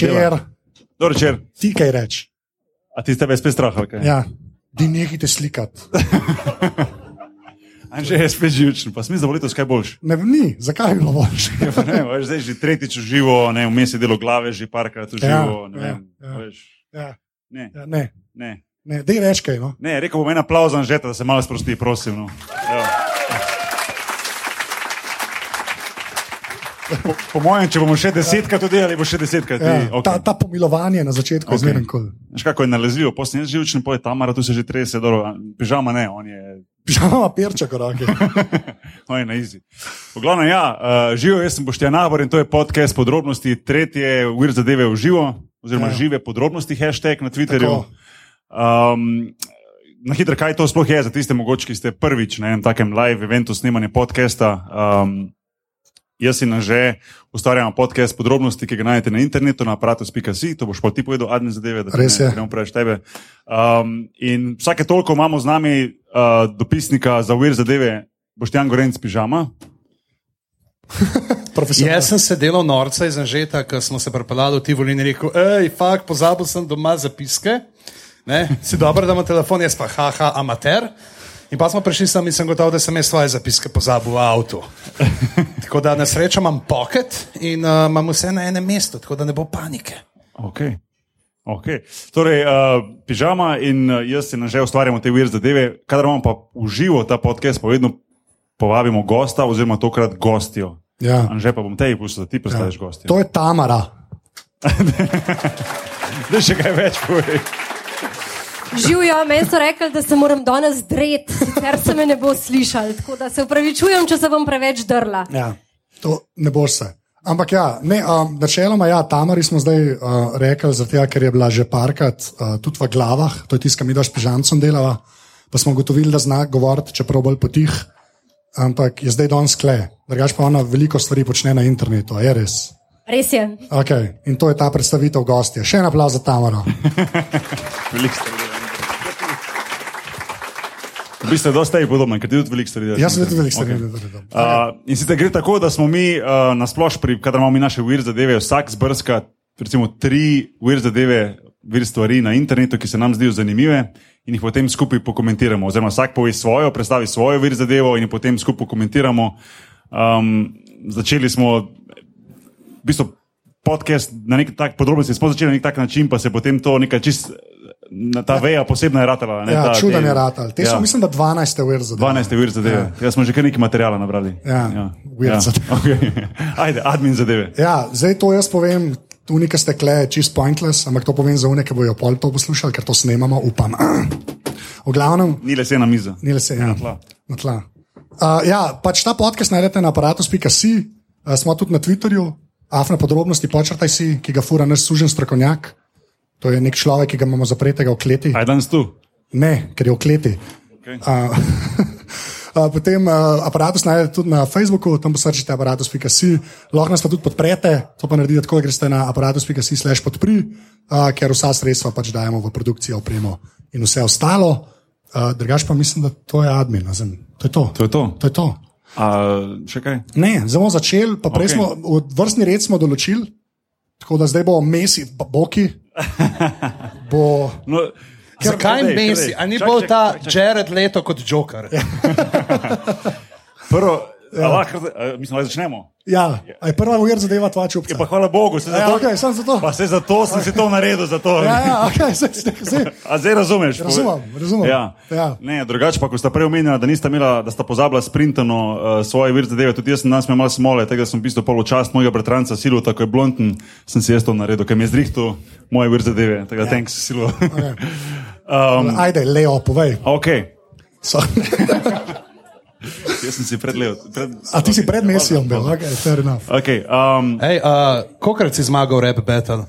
Čer, Dobro, čer. ti kaj reč. A ti tebe spet strah, kaj? Ja, di nehite slikati. Anže je spet živčen, pa smisel volitev skaj boljš. Ne ni, zakaj bi bilo boljše. Ja, ne, veš, zdaj že tretjič v živo, ne, vmes je delo glave, že parkrat v Ja, živo. ne ja, vem, ja. veš, Ja, Ne, ja, ne, ne. ne, dej reč kaj. No. Ne, rekel bom en aplauz Anžeta, da se malo sprosti, prosim. No. Evo. Po, po mojem, če bomo še desetkrat to delali, bo še desetkrat. Ja, ti, ta, okay. ta pomilovanje na začetku okay. je zmerno kul. Veš, kako je nalezljivo, posebej živčen, poje Tamara, tu se že 30, dobro, pižama ne, on je Pižama perček, roke. On je na izi. V glavnem, ja, uh, živo, jaz sem Boštjan Nabor in to je podcast podrobnosti, tretje, uvir zadeve v živo, oziroma ja. žive podrobnosti, hashtag na Twitterju. Tako. Um, na hitro, kaj to sploh je za tiste mogoče, ki ste prvič na enem takem live eventu snemanja podcasta. Um, jaz in že ustvarjamo podcast podrobnosti, ki ga najdete na internetu, na aparatus.si, to boš pa ti povedal, admin zadeve, da Res je. ne, preveč tebe. Um, in vsake toliko imamo z nami uh, dopisnika za uvir zadeve, Boštjan Gorenc Pižama. Jaz sem se delal norca iz Anžeta, ko smo se pripeljali v Tivoli in rekel, hej, fakt, pozabil sem doma zapiske. Ne? Si dobro, da imam telefon, jaz pa haha, amater. In pa smo prišli sem in sem gotov, da sem jaz svoje zapiske pozabil v avtu. tako da na srečo imam pocket in uh, imam vse na enem mestu, tako da ne bo panike. Okay. Okay. Torej, uh, pižama in uh, jaz se že ustvarjamo te vir zadeve. Kadar imamo pa v živo ta podcast, pa vedno povabimo gosta, oziroma tokrat gostijo. Ja. Anže pa bom tebi pustil, da ti predstaviš ja. gostijo. To je Tamara. Da še kaj več povej. Živijo, meni so rekli, da se moram danes dreti, ker se me ne bo slišal. Tako da se upravičujem, če se bom preveč drla. Ja. To ne boš se. Ampak ja, ne, um, načeloma, ja, Tamari smo zdaj uh, rekli, zato ker je bila že parkrat uh, tudi v glavah, to je tisto, kar mi daš pižancem delava, pa smo ugotovili, da zna govoriti, čeprav bolj potih, ampak je zdaj danes kle. Drugač pa ona veliko stvari počne na internetu, a je res. Res je. Okay. In to je ta predstavitev gostja. Še en aplauz za Tamaro. Veliko stvari. V bistvu je dosta je podobno, ker ti tudi veliko stvari delaš. Jaz sem tudi veliko stvari Okay. naredil. Uh, in sicer gre tako, da smo mi uh, na splošno, kadar imamo mi naše vir zadeve, vsak zbrska recimo tri vir zadeve, vir stvari na internetu, ki se nam zdijo zanimive. In jih potem skupaj pokomentiramo. Oziroma, vsak pove svojo, predstavi svojo vir zadevo, in jih potem skupaj pokomentiramo. Um, začeli smo, v bistvu, podcast na nek tak podrobnosti, smo začeli na nek tak način, pa se potem to nekaj čist, ta veja posebna je ratala. Ne, Ja, ta, čuden te- je ratal. Te so, ja. mislim, da 12 ur za 12 ur zadeve. Ja. Jaz smo že kar nekaj materijala nabrali. Ja, weird zadeve. Okay. Ajde, admin zadeve. Ja, zdaj to jaz povem, tu nekaj ste kle, čist pointless, ampak to povem za une, ki bojo pol to poslušali, ker to snemamo, upam. V glavnem, Ni le sena miza. ni le se ja, Na tla. Na tla. Uh, ja, pač ta podcast najdete na aparatus.si, uh, smo tudi na Twitterju, afna podrobnosti, počrtaj si, ki ga fura naš sužen strokovnjak. To je nek človek, ki ga imamo zapretega v kleti. Aj danes tu. Ne, ker je v kleti. Okay. Uh, Uh, potem uh, aparatus najdete tudi na Facebooku, tam posrčite aparatus.si, lahko nas pa tudi podprete, to pa naredite tako, da greste na aparatus.si slash podpri, uh, ker vsa sredstva pač dajemo v produkcijo, opremo in vse ostalo. Uh, drugač pa mislim, da to je admin, razum. to je to. To je to. to, je to. A, še kaj? Ne, bomo začeli, pa prej Ok. okay. smo v vrstni red smo določili, tako da zdaj bo Messi, pa Boki. Bo, No, Zakaj kadej, Messi? kadej. A ni Čak, bolj čak, ta čak, čak. Jared leto kot Joker? Prvo, ja. lahko, a, mislim, da začnemo. ja, a je prva ujer zadeva tvoja čupka. Ja, pa hvala Bogu, se Ja, zato, okay, samo zato. pa se zato sem si to naredil. Zato. Ja, ja, okay, zdaj, zdaj, zdaj. A zdaj razumeš? Razumem, razumem. Ja. Ja. Ne, drugače pa, ko sta prej omenila, da nista imela, da sta pozabila sprintano uh, svoje vir zadeve, tudi jaz sem danes imel smole, tega sem bistvu poločast mojega bratranca Silu, tako je blonden, sem si jaz to naredil, ker mi je zrihtu moje vir zadeve. Tako da, ja. thanks, Silu. Okay. um, Ajde, Leo, povej. ok, jaz sem si pred Leo. Pred, a ti si pred Messijem bil, okay, fair enough. Okay, um, Ej, uh, kokrat si zmagal rap battle?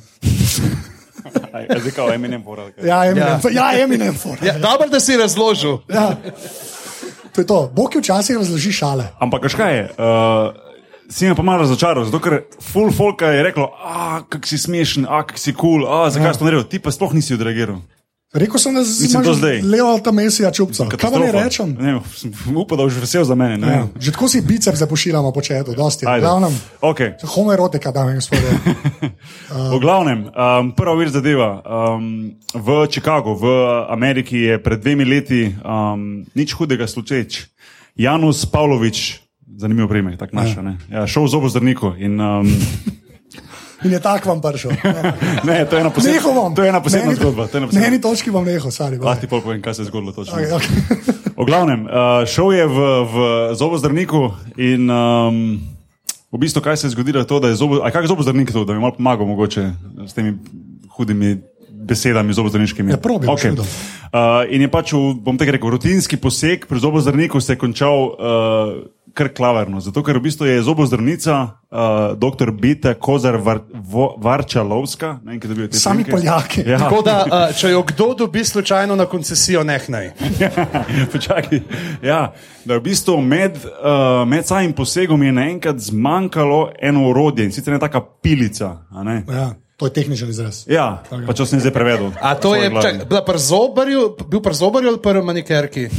aj, aj, zdaj kao Eminem poral. Ja, Eminem, Ja. ja. Eminem for. Ja, dobro, da si razložil. Ja. To je to. Bog je včasih razloži šale. Ampak kaj je? Uh, si me pa malo razočaral, zato ker full folk je rekel, ah, kak si smešen, ah, kak si kul, cool, ah, zakaj ja. si to naredil, ti pa sploh nisi odreagiral. Rekel sem, da Mislim, to zdaj. Leo ta mesija čupca. Kaj ne Katastrofa. rečem? Ne, upal, da boš vesel za mene. ne Ja, že tako si bicep zapošiljamo po četu, dosti. Glavnem, Okay. homoerotika, dame in gospodje. V glavnem, um, prva vir zadeva. Um, v Chicagu, v Ameriki je pred dvemi leti um, nič hudega slučeč. Janus Pavlović, zanimivo primer, tako naša, ne, ja, šel v zobozdravniku in um, In je tak vam prišel. ne, to je ena posebna, Nehal bom. to je ena posebna Na zgodba. to je ena Na posebna- eni točki bom nehal, sari. Ah, ti pol povem, kaj se je zgodilo točno. Okay, okay. V glavnem, uh, šel je v, v zobozdravniku in um, v bistvu, kaj se je zgodilo, to, da je zobo, aj kak zobozdravnik to, da mi malo pomaga mogoče s temi hudimi besedami zobozdravniškimi. Ja, probi, okay. videl. uh, In je pač, v, bom tako rekel, rutinski poseg pri zobozdravniku se je končal uh, kar klaverno. Zato, ker v bistvu je zobozdravnica, uh, dr. Bita Kozar Var, Vo, Varčalovska, ne Sami priimke. Poljaki. Ja. Tako da, uh, če jo kdo dobi slučajno na koncesijo, neh naj. Počakaj. Ja, da v bistvu med, uh, med samim posegom je naenkrat zmanjkalo eno orodje in sicer ena taka pilica. a ne. Ja, to je tehničen izraz. Ja, pa če sem zdaj prevedel. A to je čak, bila pri zobarju, bil pri zobarju ali pri manikerki?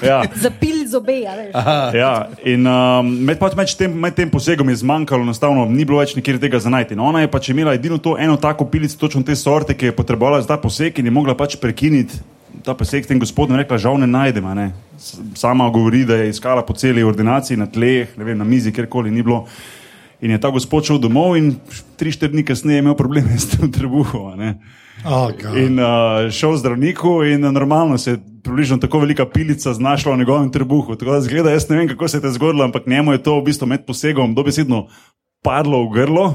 Ja. Zapil zobe, a veš. Ja, in um, med, pač med, tem, med tem posegom je zmanjkalo, enostavno ni bilo več nikjer tega za najti. No, ona je pač imela edino to eno tako pilico, točno te sorte, ki je potrebovala za ta poseg in je mogla pač prekiniti ta poseg. Tem gospodom je rekla, žal ne najdem. a Ne. S- Sama govori, da je iskala po celi ordinaciji, na tleh, ne vem, na mizi, kjerkoli ni bilo. In je ta gospod šel domov in tri, štiri dni kasneje je imel probleme s tem trebuhom. Oh, God. In uh, šel zdravniku, in uh, normalno se je približno tako velika pilica znašla v njegovem trebuhu. Tako da zgleda, jaz ne vem, kako se je to zgodilo, ampak njemu je to v bistvu med posegom dobesedno padlo v grlo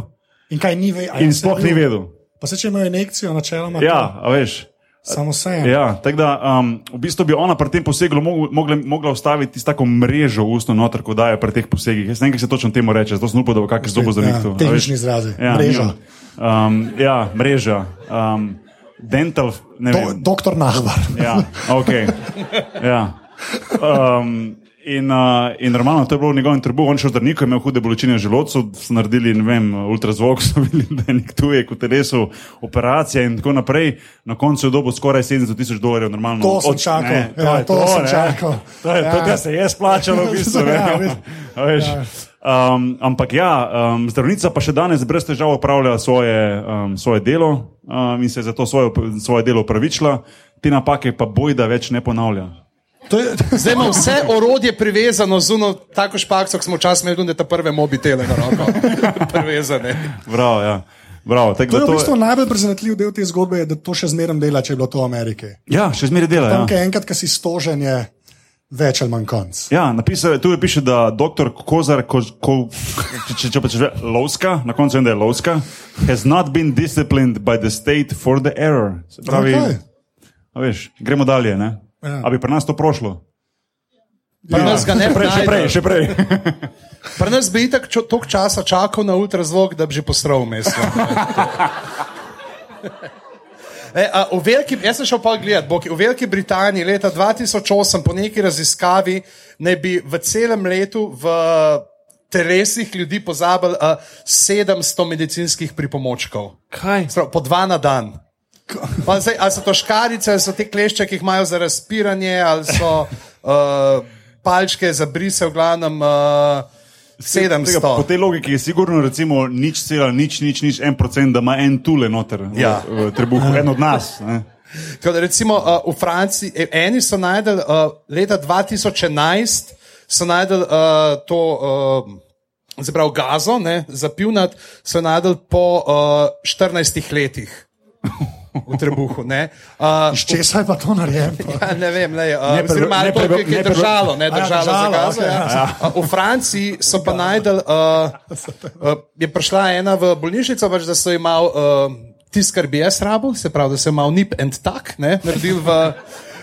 In kaj ni vedel? in sploh ni vedel. Pa se če imajo injekcijo, načeloma. Ja, a veš. Samo se. Ja, tako da um, v bistvu bi ona pri tem posegu mogla, mogla, ustaviti tako mrežo v usto noter, ko daje pri teh posegih. Jaz ne vem, kaj se točno temu reče, zato sem upal, da bo kakšen zobo za njih Ja, tehnični izrazi. Ja, Mreža. Um, ja, mreža. Um, dental, ne Do, vem. doktor Nahvar. Ja, okay. ja. Um, in, uh, in normalno, to je bilo v njegovem trebuhu, on šel zdravniku, je imel hude bolečine v želodcu, so naredili ne vem, ultrazvok, so videli, da je nek tujek v telesu, operacija in tako naprej. Na koncu je dobil skoraj 700 tisoč dolarjev, normalno. To sem Od- čakal. ne, Ja, je to sem ne. čakal. To je to, Ja. kar se je splačalo, v bistvu. ne. Ja, veš. A veš. Um, ampak ja, um, zdravnica pa še danes brez težav opravlja svoje, um, svoje delo um, in se je zato svoje, svoje delo upravičila, te napake pa bojda več ne ponavlja. Je, Zdaj ima vse orodje privezano z uno, tako špakco, kot smo včasih imeli, da te prve mobitele na roko privezane. Bravo, ja. Bravo, tako to je v to bistvu najbolj presenetljiv del te zgodbe, je, da to še zmeraj dela, če je bilo to v Ameriki. Ja, še zmeraj dela. Tam, Ja. ja. enkrat, ko si stožen, je več ali manj konc. Ja, napisal, tu je piše, da dr. Kozar, ko, ko, če, če, če pa če že Lovska, na koncu vem, da je Lovska, has not been disciplined by the state for the error. Se pravi, a veš, gremo dalje. Ne? Ja. A bi pri nas to prošlo? Pri nas ga ne prej, še prej, še prej. Pri nas bi itak čo- toliko časa čakal na ultrazvok, da bi že postral mesto. E, a, v Veliki, jaz sem šel pa gledat, Boki, v Veliki Britaniji leta 2008 po neki raziskavi naj bi v celem letu v telesih ljudi pozabili uh, 700 medicinskih pripomočkov. Kaj? Sprav, po dva na dan. Pa Zdaj, ali so to škarice, ali so te klešče, ki jih imajo za razpiranje, ali so uh, palčke za brise, v glavnem uh, 700. Tega, po tej logiki je sigurno recimo nič cela, nič, nič, nič, en procent, da ima en tule noter Ja. v, v trebuhu, en od nas. Ne? Da recimo uh, v Franciji, eh, eni so najdel uh, leta 2011, so najdel uh, to, uh, zaprav gazo, ne, zapivnat, so najdel po uh, 14 letih v trebuhu. Ne. Uh, Iz česa je pa to narejeno? Ja, ne vem, ne, uh, Ne pre- oziroma, ne pre- je ne pre- držalo, ne A ja, držalo za držalo, gazo. okej, Ja. ja. A V Franciji so pa najdel, uh, uh, je prišla ena v bolnišnico, pač, da so imeli uh, tisto, kar bi jaz rabil, se pravi, da so imeli nip and tak, ne, naredil v.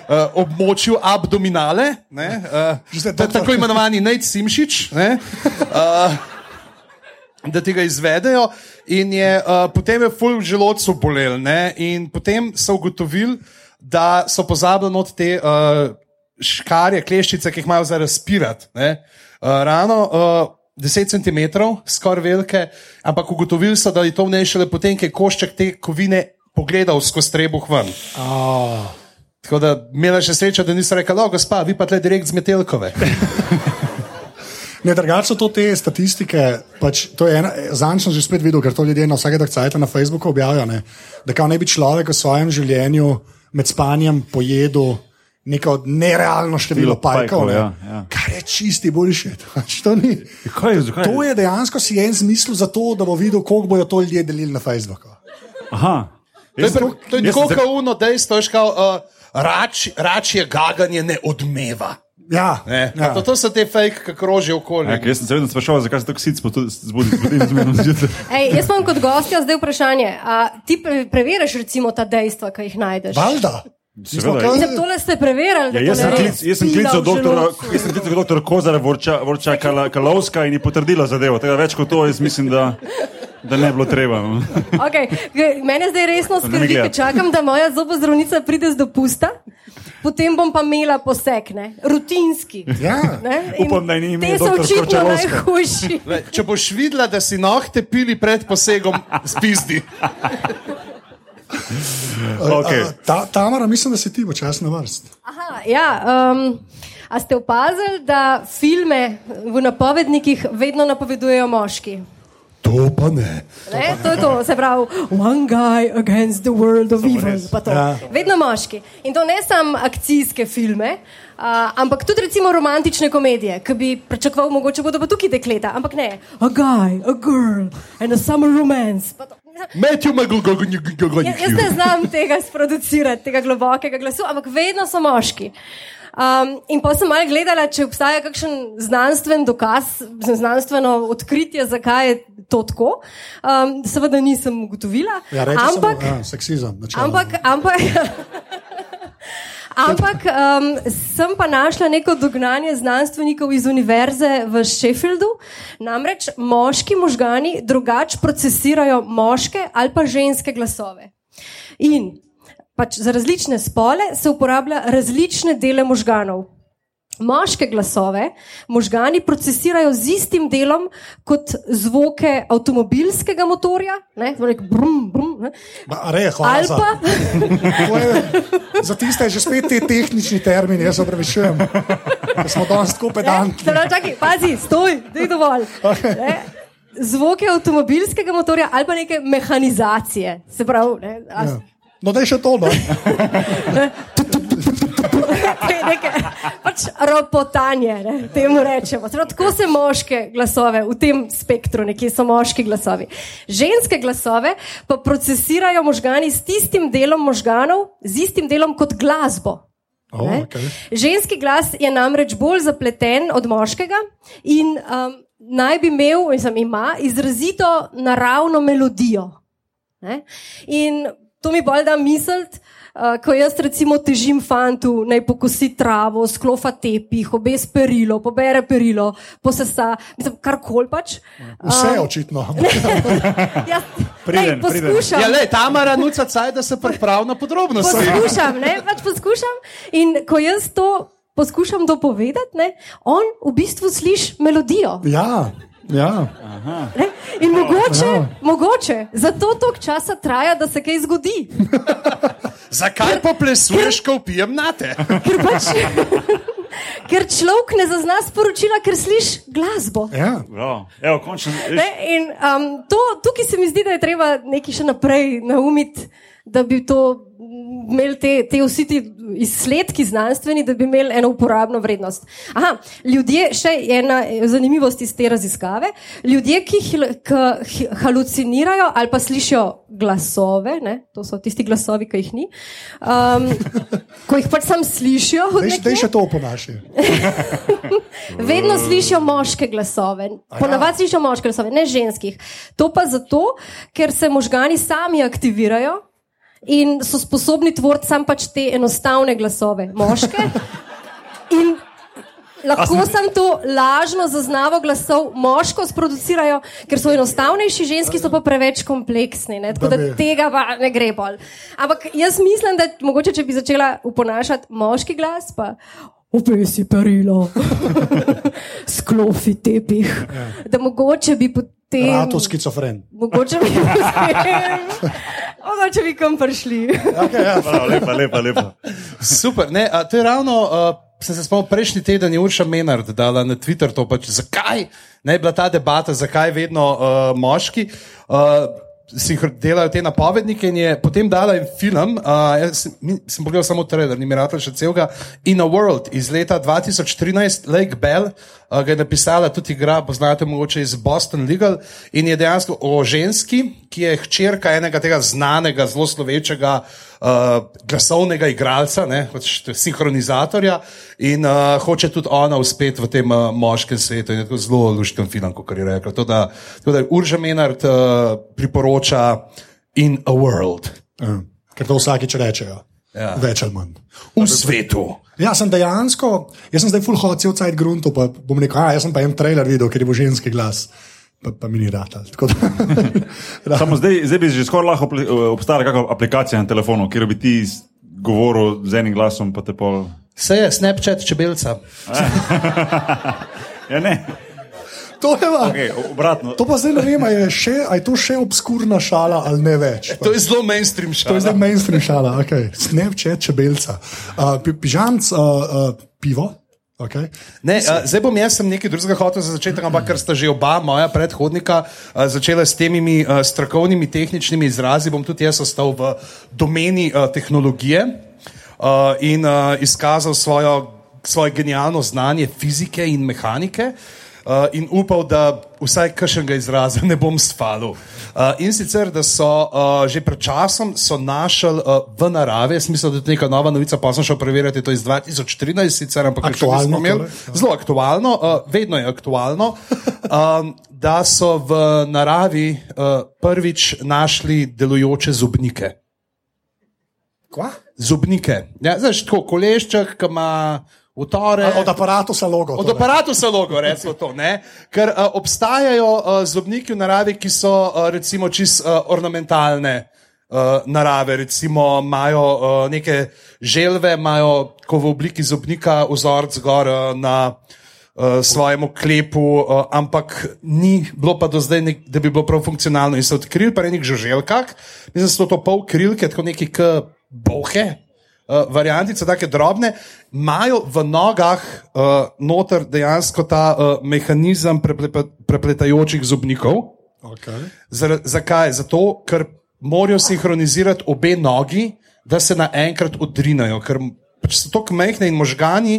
Uh, območju abdominale, ne, uh, tako imenovani Nate Simšič, ne, uh, da tega izvedejo. In je, uh, potem je ful v želodcu bolel. Ne? In potem so ugotovili, da so pozabili not te uh, škarje, kleščice, ki jih imajo za razpirati. ne. Uh, rano uh, 10 cm, skoraj velike, ampak ugotovili so, da je to vnešele potem, ker je košček te kovine pogledal skozi trebuh ven. Oh. Tako da imela še srečo, da nisem rekel, da gospa, vi pa tle direkt z Metelkove. Ne, drugače so to te statistike. Pač, to je ena, zanj sem že spet videl, ker to ljudje na vsake cajt na Facebooku objavijo. Ne, da kao ne bi človek v svojem življenju med spanjem pojedel neko nerealno število pajkov. pajkov, Ne, ja, ja. Kar je čisti bullshit. Pač to, ni. Kaj je, zakaj? to je dejansko si en zmislil za to, da bo videl, koliko bojo to ljudje delili na Facebooku. Aha. To je, Jaz to je jaz tako sem- kauno dejstvo, kao, uh, rač, račje gaganje ne odmeva. Ja, Ne? ja. To, to so te fake, ki krožijo okoli. Ja, jaz sem se vedno sprašoval, zakaj se tako sic zbudi zjutraj. Jaz imam kot gostja zdaj vprašanje. A ti pre preveriš recimo ta dejstva, ki jih najdeš? Smo Seveda. tole ste preverili, da Ja, jaz, sem klic, jaz sem klical doktora, jaz sem klical doktora Kozara Vorča, Vorča Kalovska in je potrdila zadevo. Tega več kot to, jaz mislim, da, da ne bi bilo treba. no. Okay. Mene zdaj resno skrbi, ker čakam, da moja zobozdravnica pride z dopusta, potem bom pa imela poseg, ne? rutinski. Ja. Ne? In Upam, da ni ime Te so doktor očitno najhujši. Le, če boš videla, da si nohte pili pred posegom, spizdi. Okay. A, Ta, Tamara, mislim, da si ti počasi na vrst. Aha, ja, um, a ste opazili, da filme v napovednikih vedno napovedujejo moški? To pa ne. Ne? To je to, se pravi, one guy against the world of evil. Ja. Vedno moški. In to ne samo akcijske filme, uh, ampak tudi recimo romantične komedije, ki bi pričakoval, mogoče bodo pa tukaj dekleta, ampak ne. A guy, a girl and a summer romance. Matthew Ja, jaz ne znam tega sproducirati, tega globokega glasu, ampak vedno so moški. Um, in pa sem malo gledala, če obstaja kakšen znanstven dokaz, znanstveno odkritje, zakaj je to tako. Um, seveda nisem ugotovila. Ja, reči ampak, samo, ja, seksizem. načeloma. ampak, ampak, ampak um, sem pa našla neko dognanje znanstvenikov iz univerze v Sheffieldu. Namreč moški možgani drugače procesirajo moške ali pa ženske glasove. In pač za različne spole se uporablja različne dele možganov. Moške glasove možgani procesirajo z istim delom kot zvoke avtomobilskega motorja, ne, torej brum, brum, ne. Ba, Re, hvala. ali pa je, za tiste je že spet ti tehnični termini, jaz opravičujem. Da smo danes tako Ne, pedantni. Zdaj, čakaj, pazi, stoj, da je dovolj. Ne, Zvoke avtomobilskega motorja ali pa neke mehanizacije. Se pravi, ne, Ja. No, da je še to, no. pač ropotanje, ne, temu rečemo. Pravi, tako se moške glasove v tem spektru, nekje so moški glasovi. Ženske glasove pa procesirajo možgani s tistim delom možganov, z istim delom kot glasbo. Oh, Ne? okay. Ženski glas je namreč bolj zapleten od moškega in um, naj bi imel, mislim, ima izrazito naravno melodijo. Ne? In to mi bolj da misliti, uh, ko jaz recimo težim fantu, naj pokosi travo, sklofa tepih, obes perilo, pobere perilo, posesa, mislim, karkoli pač. Vse je očitno. Jaz, Priden, lej, poskušam. Ja, le, Tamara nuca caj, da se pripravi na podrobnosti. poskušam, ne, pač poskušam. In ko jaz to poskušam dopovedati, ne, on v bistvu sliši melodijo. Ja, ja. Ne? In mogoče, Ja. mogoče, zato toliko časa traja, da se kaj zgodi. Zakaj poplesuješ, ko pijem nate? Ker, pač, ker človek ne zazna sporočila, ker sliši glasbo. ja. Bravo. Evo, končno. Ne? In um, to, tukaj se mi zdi, da je treba nekaj še naprej naumiti, da bi to imeli te, te vsi ti izsledki znanstveni, da bi imeli eno uporabno vrednost. Aha, ljudje, še ena zanimivost iz te raziskave, ljudje, ki, hil- ki hi- halucinirajo ali pa slišijo glasove, ne, to so tisti glasovi, ki jih ni, um, ko jih pač sam slišijo. dej še to oponaši. Vedno slišijo moške glasove, ponavadi slišijo moške glasove, ne ženskih. To pa zato, ker se možgani sami aktivirajo in so sposobni tvoriti sam pač te enostavne glasove, moške. In lahko sem to lažno zaznavo glasov moško sproducirajo, ker so enostavnejši, ženski so pa preveč kompleksni. Ne? Tako Da tega pa ne gre bolj. Ampak jaz mislim, da mogoče, če bi začela uponašati moški glas, pa obesi perilo, sklofi tepih, da mogoče bi potem. Rato skizofren. Mogoče bi potem mogoče bi kam prišli. Okay, ja. Prav, lepa, lepa, lepa. Super. Ne, a, to je ravno, uh, sem se spomnil, prejšnji teden je Urša Menard dala na Twitter to, pač, zakaj ne je bila ta debata, zakaj vedno uh, moški. Uh, delajo te napovednike, in je potem dala en film. Uh, jaz sem, sem pogledal samo trailer, ni mi rado še celega. In a World iz leta 2013, Lake Bell, uh, ga je napisala tudi igra, poznate mogoče iz Boston Legal. In je dejansko o ženski, ki je hčerka enega tega znanega, zelo slovečega uh, glasovnega igralca, ne, pač sinhronizatorja. In uh, hoče tudi ona uspeti v tem uh, moškem svetu. In je tako zelo lušten film, kot je rekla. Tako da, tako da Urža Menard uh, priporoča In a World. Ja, Ker to vsakič rečejo. Ja. Več ali manj. V svetu. Ja, sem dejansko, jaz sem zdaj full hot, cel cajt grunto, pa bom rekel, a jaz sem pa en trailer videl, ker je bil ženski glas. Pa, pa mi ni rad. Samo zdaj, zdaj bi že skoraj lahko apli- obstajala kakšna aplikacija na telefonu, kjer bi ti govoril z enim glasom, pa te pol. Vse je Snapchat čebelca. Ja, ne, to, je, pa- okay, obratno. to pa zdaj ne vem, a je, še, a je to še obskurna šala ali ne več. To je zelo mainstream To je šala. zdaj mainstream šala, okay. Snapchat čebelca. Uh, pi- pižamc, uh, uh, pivo. Okay. Ne, a, zdaj bom jaz sem nekaj drugega hotel za začetek, ampak ker sta že oba moja predhodnika a, začela s temi a, strokovnimi, tehničnimi izrazi, bom tudi jaz ostal v domeni a, tehnologije a, in a, izkazal svojo, svoje genialno znanje fizike in mehanike. Uh, in upal, da vsaj kakšnega izraza ne bom spalil. Uh, in sicer, da so uh, že pred časom so našli uh, v naravi, jaz mislim, da je to neka nova novica, pa sem šel preverjati, to je iz 2013, sicer, ampak Aktualno torej, ja. Zelo aktualno, uh, vedno je aktualno, um, da so v naravi uh, prvič našli delujoče zobnike. Kva? Zobnike. Ja, znaš, tako kolešček, ki ima utore. A, Od aparata logo. Od torej. aparata se logo, recimo to. Ne? Ker uh, obstajajo uh, zobniki v naravi, ki so uh, recimo čist uh, ornamentalne uh, narave, recimo imajo uh, neke želve, imajo ko v obliki zobnika vzorc gor uh, na uh, svojemu klepu, uh, ampak ni bilo pa do zdaj, nek, da bi bilo prav funkcionalno. In so odkrili pa enih žuželkah, mislim, da so to pol krilke, tako neki k bohe. Uh, variantice, tako drobne, imajo v nogah uh, noter dejansko ta uh, mehanizem preple- prepletajočih zobnikov. Okay. Zar, zakaj? Zato, ker morajo sinhronizirati obe nogi, da se naenkrat odrinajo, ker pač so tako majhne in možgani.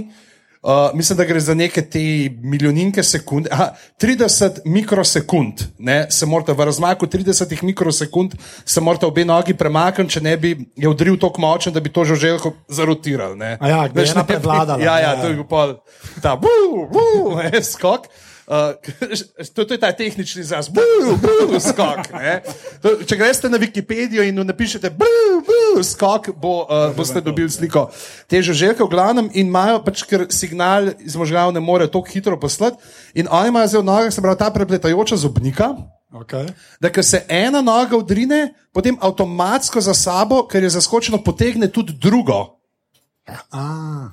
Uh, mislim, da gre za neke te milijoninke sekunde. Aha, 30 mikrosekund, ne, se morate v razmaku 30 mikrosekund, se morate obe nogi premakniti, če ne bi je udril tako močen, da bi to že želko zarotiral. ne. A ja, da je ena prevladala, Ja, ja, ja, ja. to je bil pol, ta buu, buu, ne, skok. Uh, to, to je ta tehnični izraz, buu, buu, skok. ne. To, če greste na Wikipedijo in napišete buu, buu, skok, bo, uh, boste dobili sliko te žuželke, v glavnem, in imajo pač, ker signal iz možganov ne more tako hitro poslati. In oni imajo zdaj v nogah, se pravi, ta prepletajoča zobnika. Okay. Da, ker se ena noga udrine, potem avtomatsko za sabo, ker je zaskočeno, potegne tudi drugo. A,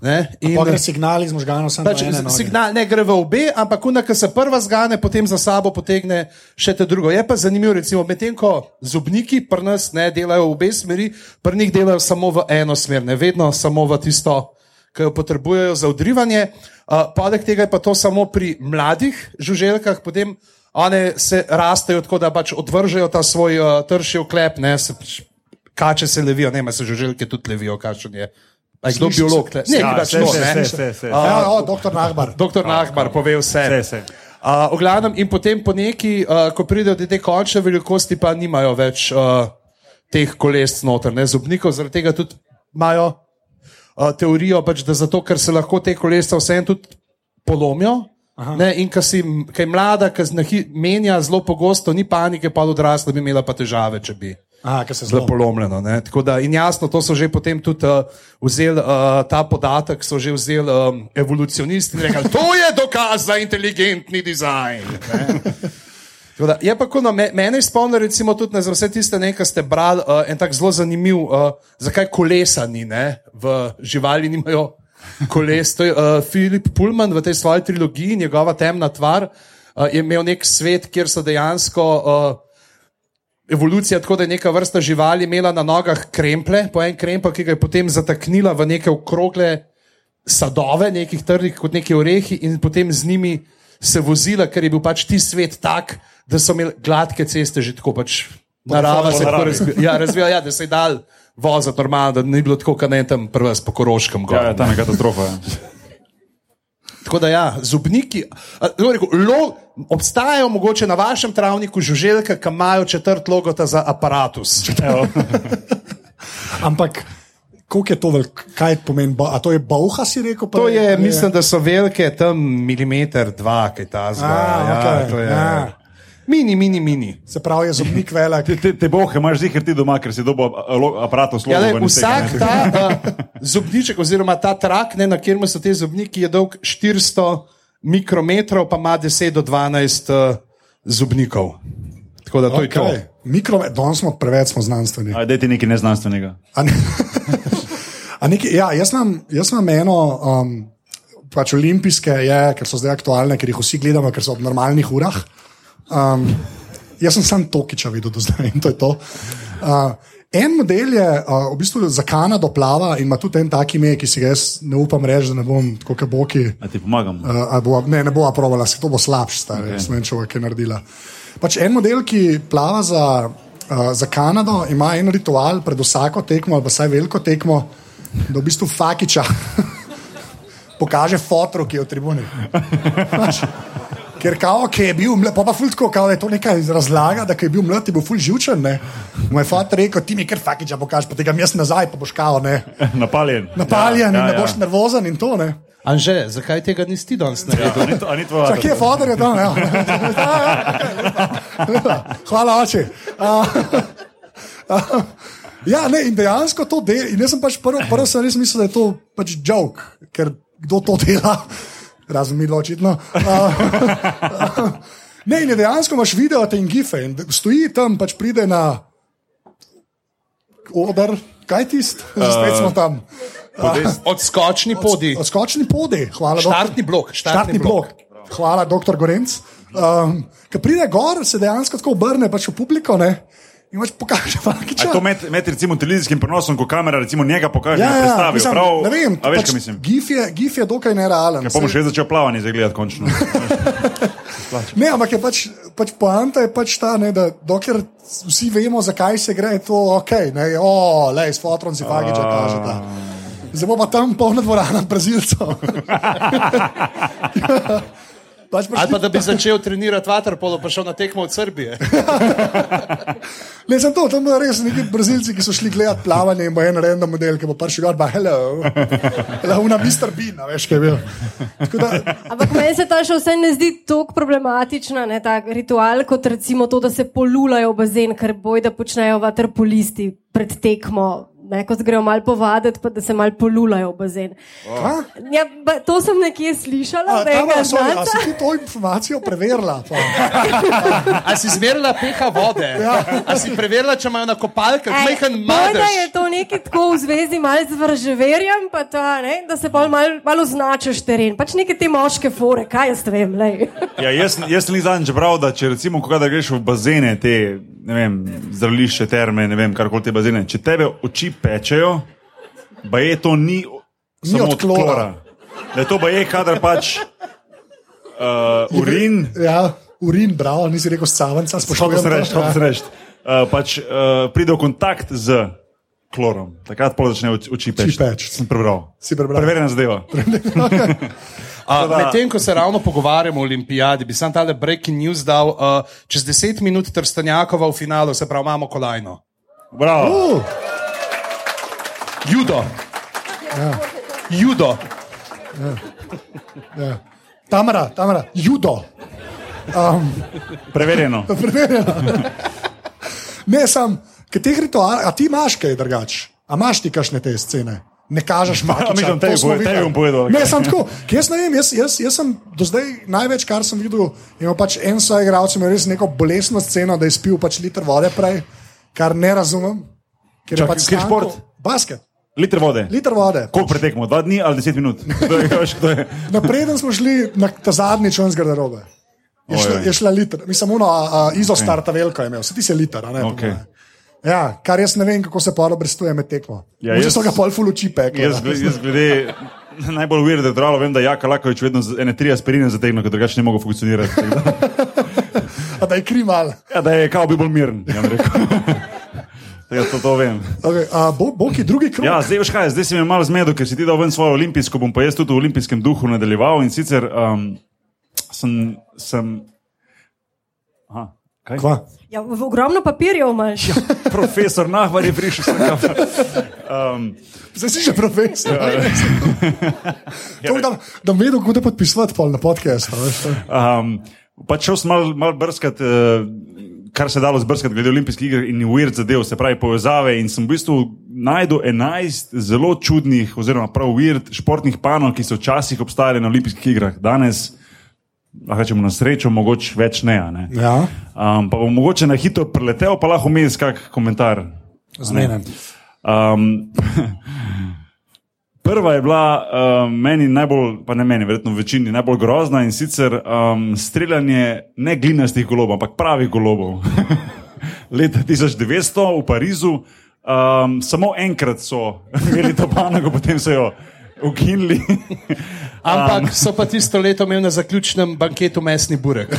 Ne? in gre signal iz možganov, samo Pač, ene noge. signal ne gre v obe, ampak kuna, ki se prva zgane, potem za sabo potegne še te drugo. Je pa zanimivo, recimo, medtem ko zobniki pri nas ne delajo v obe smeri, pri njih delajo samo v eno smer, ne vedno samo v tisto, ki jo potrebujejo za odrivanje. Uh, Poleg tega je pa to samo pri mladih žuželkah, potem one se rastejo tako, da pač odvržejo ta svoj uh, trši oklep, ne, se pač, kače se levijo, ne, se žuželke tudi levijo, kakšen je. A je kdo se. biolog? Ne, Ja, pač se, se, ne. se, se, se. Ja, o, doktor Nahbar. Doktor Nahbar pove vse. Vse, vse. Uh, v glavnem, in potem po neki, uh, ko pridejo do te končne velikosti, pa nimajo več uh, teh koles noter, ne zobnikov, zaradi tega tudi imajo uh, teorijo, pač, da zato, ker se lahko te kolesa vseeno tudi polomijo. Ne, in ko si kaj mlada, ki menja zelo pogosto, ni panike, pa odrasla bi imela pa težave, če bi A, ker se zelo polomljeno. ne. Tako Da, in jasno, to so že potem tudi uh, vzeli, uh, ta podatek so že vzeli um, evolucionisti in rekli, to je dokaz za inteligentni dizajn. Da, je pa, ko, no, me, mene je spomnil, recimo, tudi ne, za vse tiste, ki ste brali uh, en tak zelo zanimiv, uh, zakaj kolesa ni, ne, v živali nimajo koles. To je uh, Filip Pullman v tej svoji trilogiji, njegova temna tvar, uh, je imel nek svet, kjer so dejansko. Uh, evolucija tako, da je neka vrsta živali imela na nogah kremple, po en krempel, ki ga je potem zataknila v neke okrogle sadove, nekih trdih kot neki orehi, in potem z njimi se vozila, ker je bil pač ti svet tak, da so imeli gladke ceste, že tako pač narava se je tako razvijala, ja, razvijala, ja, da se je dal voziti normalno, da ni bilo tako, kot ne tam prvo s pokoroškem. Ja, ja, tam je katastrofa. Ja. Tako da, ja, tako rekel, Lo, obstajajo mogoče na vašem travniku žuželke, ki imajo četrt logota za aparatus. Ampak, koliko je to velik, kaj pomeni? ba- A to je bauha, si rekel? To prej? je, mislim, da so velike, tam milimeter, dva, kaj ta zgodi. Ja, okej, to je. ja. Mini, mini, mini. Se pravi, je zobnik velik. Te, te, te bohe imaš zihar ti doma, ker si dobil aparat Ja, slovo. le, vsak ta uh, zobniček, oziroma ta trak, ne, na katerem so ti zobniki, je dolg 400 mikrometrov, pa ima 10 do 12 uh, zobnikov. Tako da to okay. je to. Mikro, danes smo preveč smo znanstveni. Ajde ti nekaj neznanstvenega. A ne, a nekaj, ja, jaz, imam, jaz imam eno, um, pač olimpijske, je, ker so zdaj aktualne, ker jih vsi gledamo, ker so ob normalnih urah. Um, jaz sem sam Tokiča videl do zdaj in to je to. Uh, en model je uh, v bistvu za Kanado plava in ima tudi en tak ime, ki si ga jaz ne upam reči, da ne bom tako kot boki. A ti pomagam. Uh, bo, ne, ne bo provala, se to bo slabš, stari, okay. sem človek, ki je naredila. Pač en model, ki plava za, uh, za Kanado, ima en ritual pred vsako tekmo, ali pa vsaj veliko tekmo, da v bistvu fakiča pokaže fotro, ki je v tribuni. Pač, Ker kao, ki je bil mlad, pa pa fultko, kao, da je to nekaj razlaga, da je bil mlad, je bil ful živčen. Ne? Moj fat rekel, ti mi kar fakiča pokaži, pa tega jaz nazaj, pa boš kao, ne. Napaljen. Napaljen ja, in ja, ne boš nervozen in to, ne. Anže, zakaj tega nisi ti danes Ja, naredil? a ni to- ni tvoja. Čak, kje je fotor, je tam? Ja. Hvala, oče. Uh, uh, ja, ne, in dejansko to dela. In jaz sem pač prvo, prvo sem res mislil, da je to pač joke, ker kdo to dela, razen mi očitno. Ne, in dejansko imaš video te in gife in stoji tam, pač pride na oder, kaj tist, spet smo tam. Podest. Odskočni podi. Odskočni podi, hvala. Štartni doktor. blok, štartni Štartni blok. Hvala, doktor Gorenc. Um, Ko pride gor, se dejansko tako obrne pač v publiko ne? In pač pokaže, fakiča. je to med, med recimo televizijskim prenosom, ko kamera recimo njega pokaže Ja, na ja, predstavi? mislim, Prav, ne vem, a veš, pač kaj mislim? Gif je, gif je dokaj nerealen. Ja, pa Saj- še začel plavanje zagledati končno. Ne, ampak je pač, pač poanta je pač ta, ne, da dokler vsi vemo, zakaj se gre, je to ok. Ne, o, le, s fotrom si fakiča kaže. Da. Zdaj bo pa tam polna dvorana brazilcev. pač Ali pa da bi začel trenirati vaterpolo, pa šel na tekmo od Srbije. Ne, sem to, tam bodo res neki brazilci, ki so šli gledati plavanje in bo en random model, ki bo prišel gor, pa hello. Hello, una Mr. Bean, a veš, kaj je bil. Da, Ampak meni se ta še vse ne zdi tako problematična, ne, ta ritual, kot recimo to, da se polulajo v bazen, kar boj, da počnejo vaterpolisti pred tekmo. Ne, ko se grejo malo povaditi, pa da se malo polulajo v bazen. a? Ja, ba, to sem nekje slišala, A, da je tam, nekaj a, sorry, a si ti to informacijo preverila? Pa? A si zmerila pH vode? A si preverila, če imajo na kopalkah majhen Boj, da je madež? to nekaj tako v zvezi malo z vrževerjem, pa ta, ne, da se bolj malo mal označiš teren. Pač neke te moške fore, kaj jaz vem. Ja, jaz, jaz sem zadnjič bral, da če recimo, ko kadar greš v bazene, te ne vem, zdravilišče, terme, ne vem, karkoli te bazene, če tebe oči pečejo, pa je to ni, Ni samo od klora. Da je to pa je, kadar pač uh, urin, Ja, urin, bravo, nisi rekel reči, to, hotel ja. sem reči. Uh, pač uh, pride v kontakt z klorom, takrat pa začne oči- peči. peči. Sem prebral. Si prebral. Preverjena zadeva. A, Medtem ko se ravno pogovarjamo o olimpijadi, bi sam tale breaking news dal. Uh, čez 10 minut Trstanjakova v finalu, se pravi, imamo kolajno. Bravo. Uh, Judo. Judo. ja. Tamara, Tamara, judo. Um, Preverjeno. ne, sam, ki teh ritualov, a ti imaš kaj drugače? A imaš ti kašne te scene? Ne kažeš, mislim, tebi bo- tebi bom povedal. Ne, sem tako. Jaz ne vem, jaz, jaz, jaz sem do zdaj največ, kar sem videl, ima pač en svoj igralec, ima res neko bolesno sceno, da je spil pač liter vode prej, kar ne razumem. Ker je Čakaj, pač kateri stanko- šport? Basket. Liter vode. Liter vode. Koliko pretekmo? Dva dni ali deset minut? Napreden smo šli na ta zadnji člen z garderobe. Je šla, je šla liter, mislim, uno, a, a, izostar ta velika je imel, vsi ti si liter, a ne? moje. Ja, kar jaz ne vem, kako se pa obrestuje med tekmo. Ja, jaz- so ga pol full oči pekli. Jaz, jaz glede najbolj uvirde dralo, vem, da Jaka Lakovič vedno z ene tri aspirine zategnil, ker drugače ne mogo funkcionirati. tako Da, je krimal. ja, da je kao bi bolj miren, ja rekel. Da to, to vem. Okay, a, bo, bo ki drugi krog? Ja, zdaj veš kaj, zdaj si me malo zmedel, ker si ti dal ven svojo olimpijsko, bom pa jaz tudi v olimpijskem duhu nadaljeval in sicer um, sem. sem Aha, kaj? Kva? Ja, v- ogromno papirjev imaš. Profesor Nahvar je prišel sem kam. Um, Zdaj si že profesor. Ja, To, da, da bom vedel, kako te podpisati pol na to. Um, pač šel sem malo mal brskati, uh, kar se je dalo zbrskati glede olimpijskih iger in weird zadev, se pravi povezave. In sem v bistvu najdel 11 zelo čudnih, oziroma prav weird športnih panov, ki so včasih obstajali na olimpijskih igrah. Danes, lahko rečemo na srečo, mogoče več ne. ne. Ja, Um, pa bom mogoče na hitro preletel, pa lahko vmes kak komentar. zmenen. Um, prva je bila um, meni najbolj, pa ne meni, verjetno večini najbolj grozna in sicer um, streljanje ne glinastih golobov, ampak pravih golobov. Leta 1900 v Parizu, um, samo enkrat so imeli to panogo, potem so jo ukinili. Ampak so pa tisto leto imeli na zaključnem banketu mesni burek.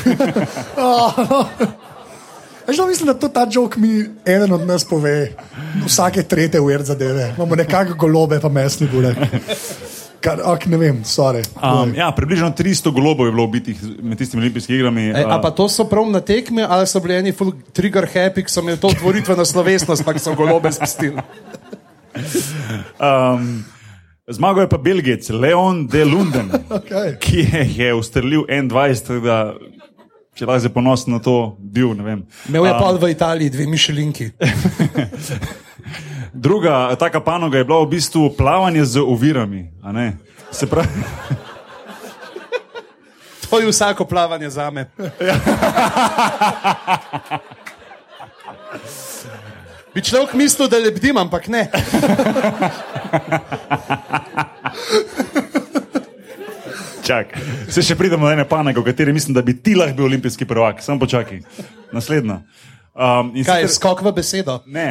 No, mislim, da to ta jok mi eden od nas pove, vsake tretje uvert zadeve. Imamo nekako golobe, pa mesni burek. Kar, ok, ne vem, sorry. Um, ja, približno 300 golobov je bilo ubitih med tistimi olimpijskimi igrami. E, a pa to so prav na tekmi, ali so bili eni full trigger happy, ki so imeli to tvoritveno slovesnost, pa so golobe spustili. Um, zmagal je pa Belgijec Leon de Lunden, Okay. ki je, je ustrelil 21, tako da če lahko je ponosen na to, bil. Imel je pa v Italiji dve mišelinki. Druga taka panoga je bila v bistvu plavanje z ovirami. a ne. Se pravi, To je vsako plavanje za me. Bi človek mislil, da lebdim, ampak ne. Čak, se še pridemo do ene panoge, v kateri mislim, da bi ti lahko bil olimpijski prvak. Samo počakaj, naslednja. Um, Kaj je sicer- skok v besedo? Ne.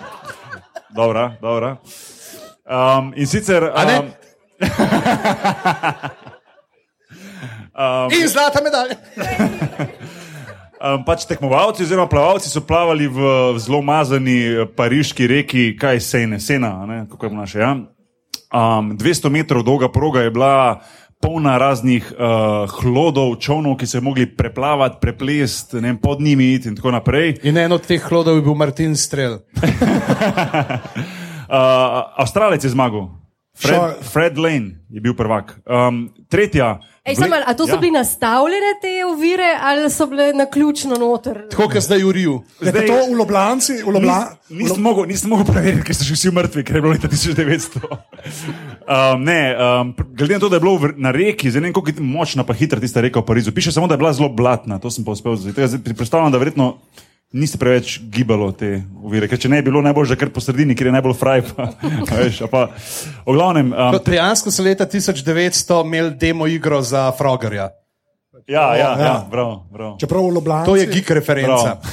dobra, dobra. Um, in sicer. Ne? Um, In zlata medalja. um, pač tekmovalci oziroma plavalci so plavali v, v zelo mazani pariški reki, kaj je Sejne, Sena, ne, kako je naše. Ja? Um, 200 metrov dolga proga je bila polna raznih uh, hlodov, čovnov, ki so jih mogli preplavati, preplesti, ne vem, pod njimi iti in tako naprej. In en od teh hlodov je bil Martin Strel. Uh, Avstralec je zmagal. Fred, Fred Lane je bil prvak. Um, tretja. Ej, samo, a to so Ja. bili nastavljene te ovire ali so bile na ključno noter? Tako kot zdaj v Riju. Pa to v Ljubljanci, v Ljubljanci. Nisem mogel, nisem mogel preveriti, ker so že vsi mrtvi, ker je bilo leta 1900. Um, ne, um, glede na to, da je bilo v- na reki, zdaj ne vem, kako je močna pa hitra tista reka v Parizu. Piše samo, da je bila zelo blatna, to sem pa uspel zdaj. Predstavljam, da verjetno niste preveč gibalo te ovire, ker če ne bi bilo najbolj že kar po sredini, kjer je najbolj fraj. Pa, veš, pa, v glavnem, um, Dejansko so leta 1900 imeli demo igro za Frogerja. ja, ja, ja. ja, prav, prav. Čeprav v Ljubljanci. To je geek referenca.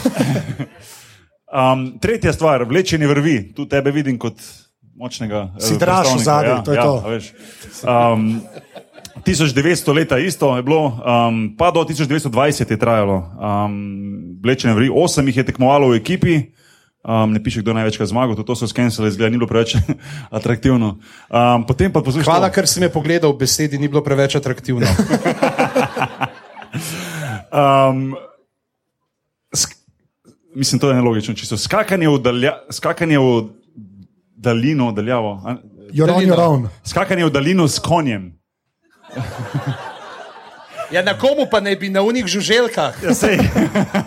Um, tretja stvar, vlečenje vrvi, tu tebe vidim kot močnega. eh, Si draž v predstavnika, zadju, to je to. a veš. Um, 1900 leta isto je bilo, um, pa do 1920 je trajalo. Um, vlečenje vrvi, osem jih je tekmovalo v ekipi. Um, ne piše, kdo največkrat zmagal, tudi to so skenirali, zgleda, ni bilo preveč atraktivno. Um, potem pa poslušaj. Hvala, ker si me pogledal, v besedi ni bilo preveč atraktivno. Um, mislim, to je nelogično. Čisto. Skakanje v, dalja skakanje v daljino, daljavo. your own. Skakanje v daljino s konjem. Ja, na komu pa ne bi na unih žuželkah? Ja, sej,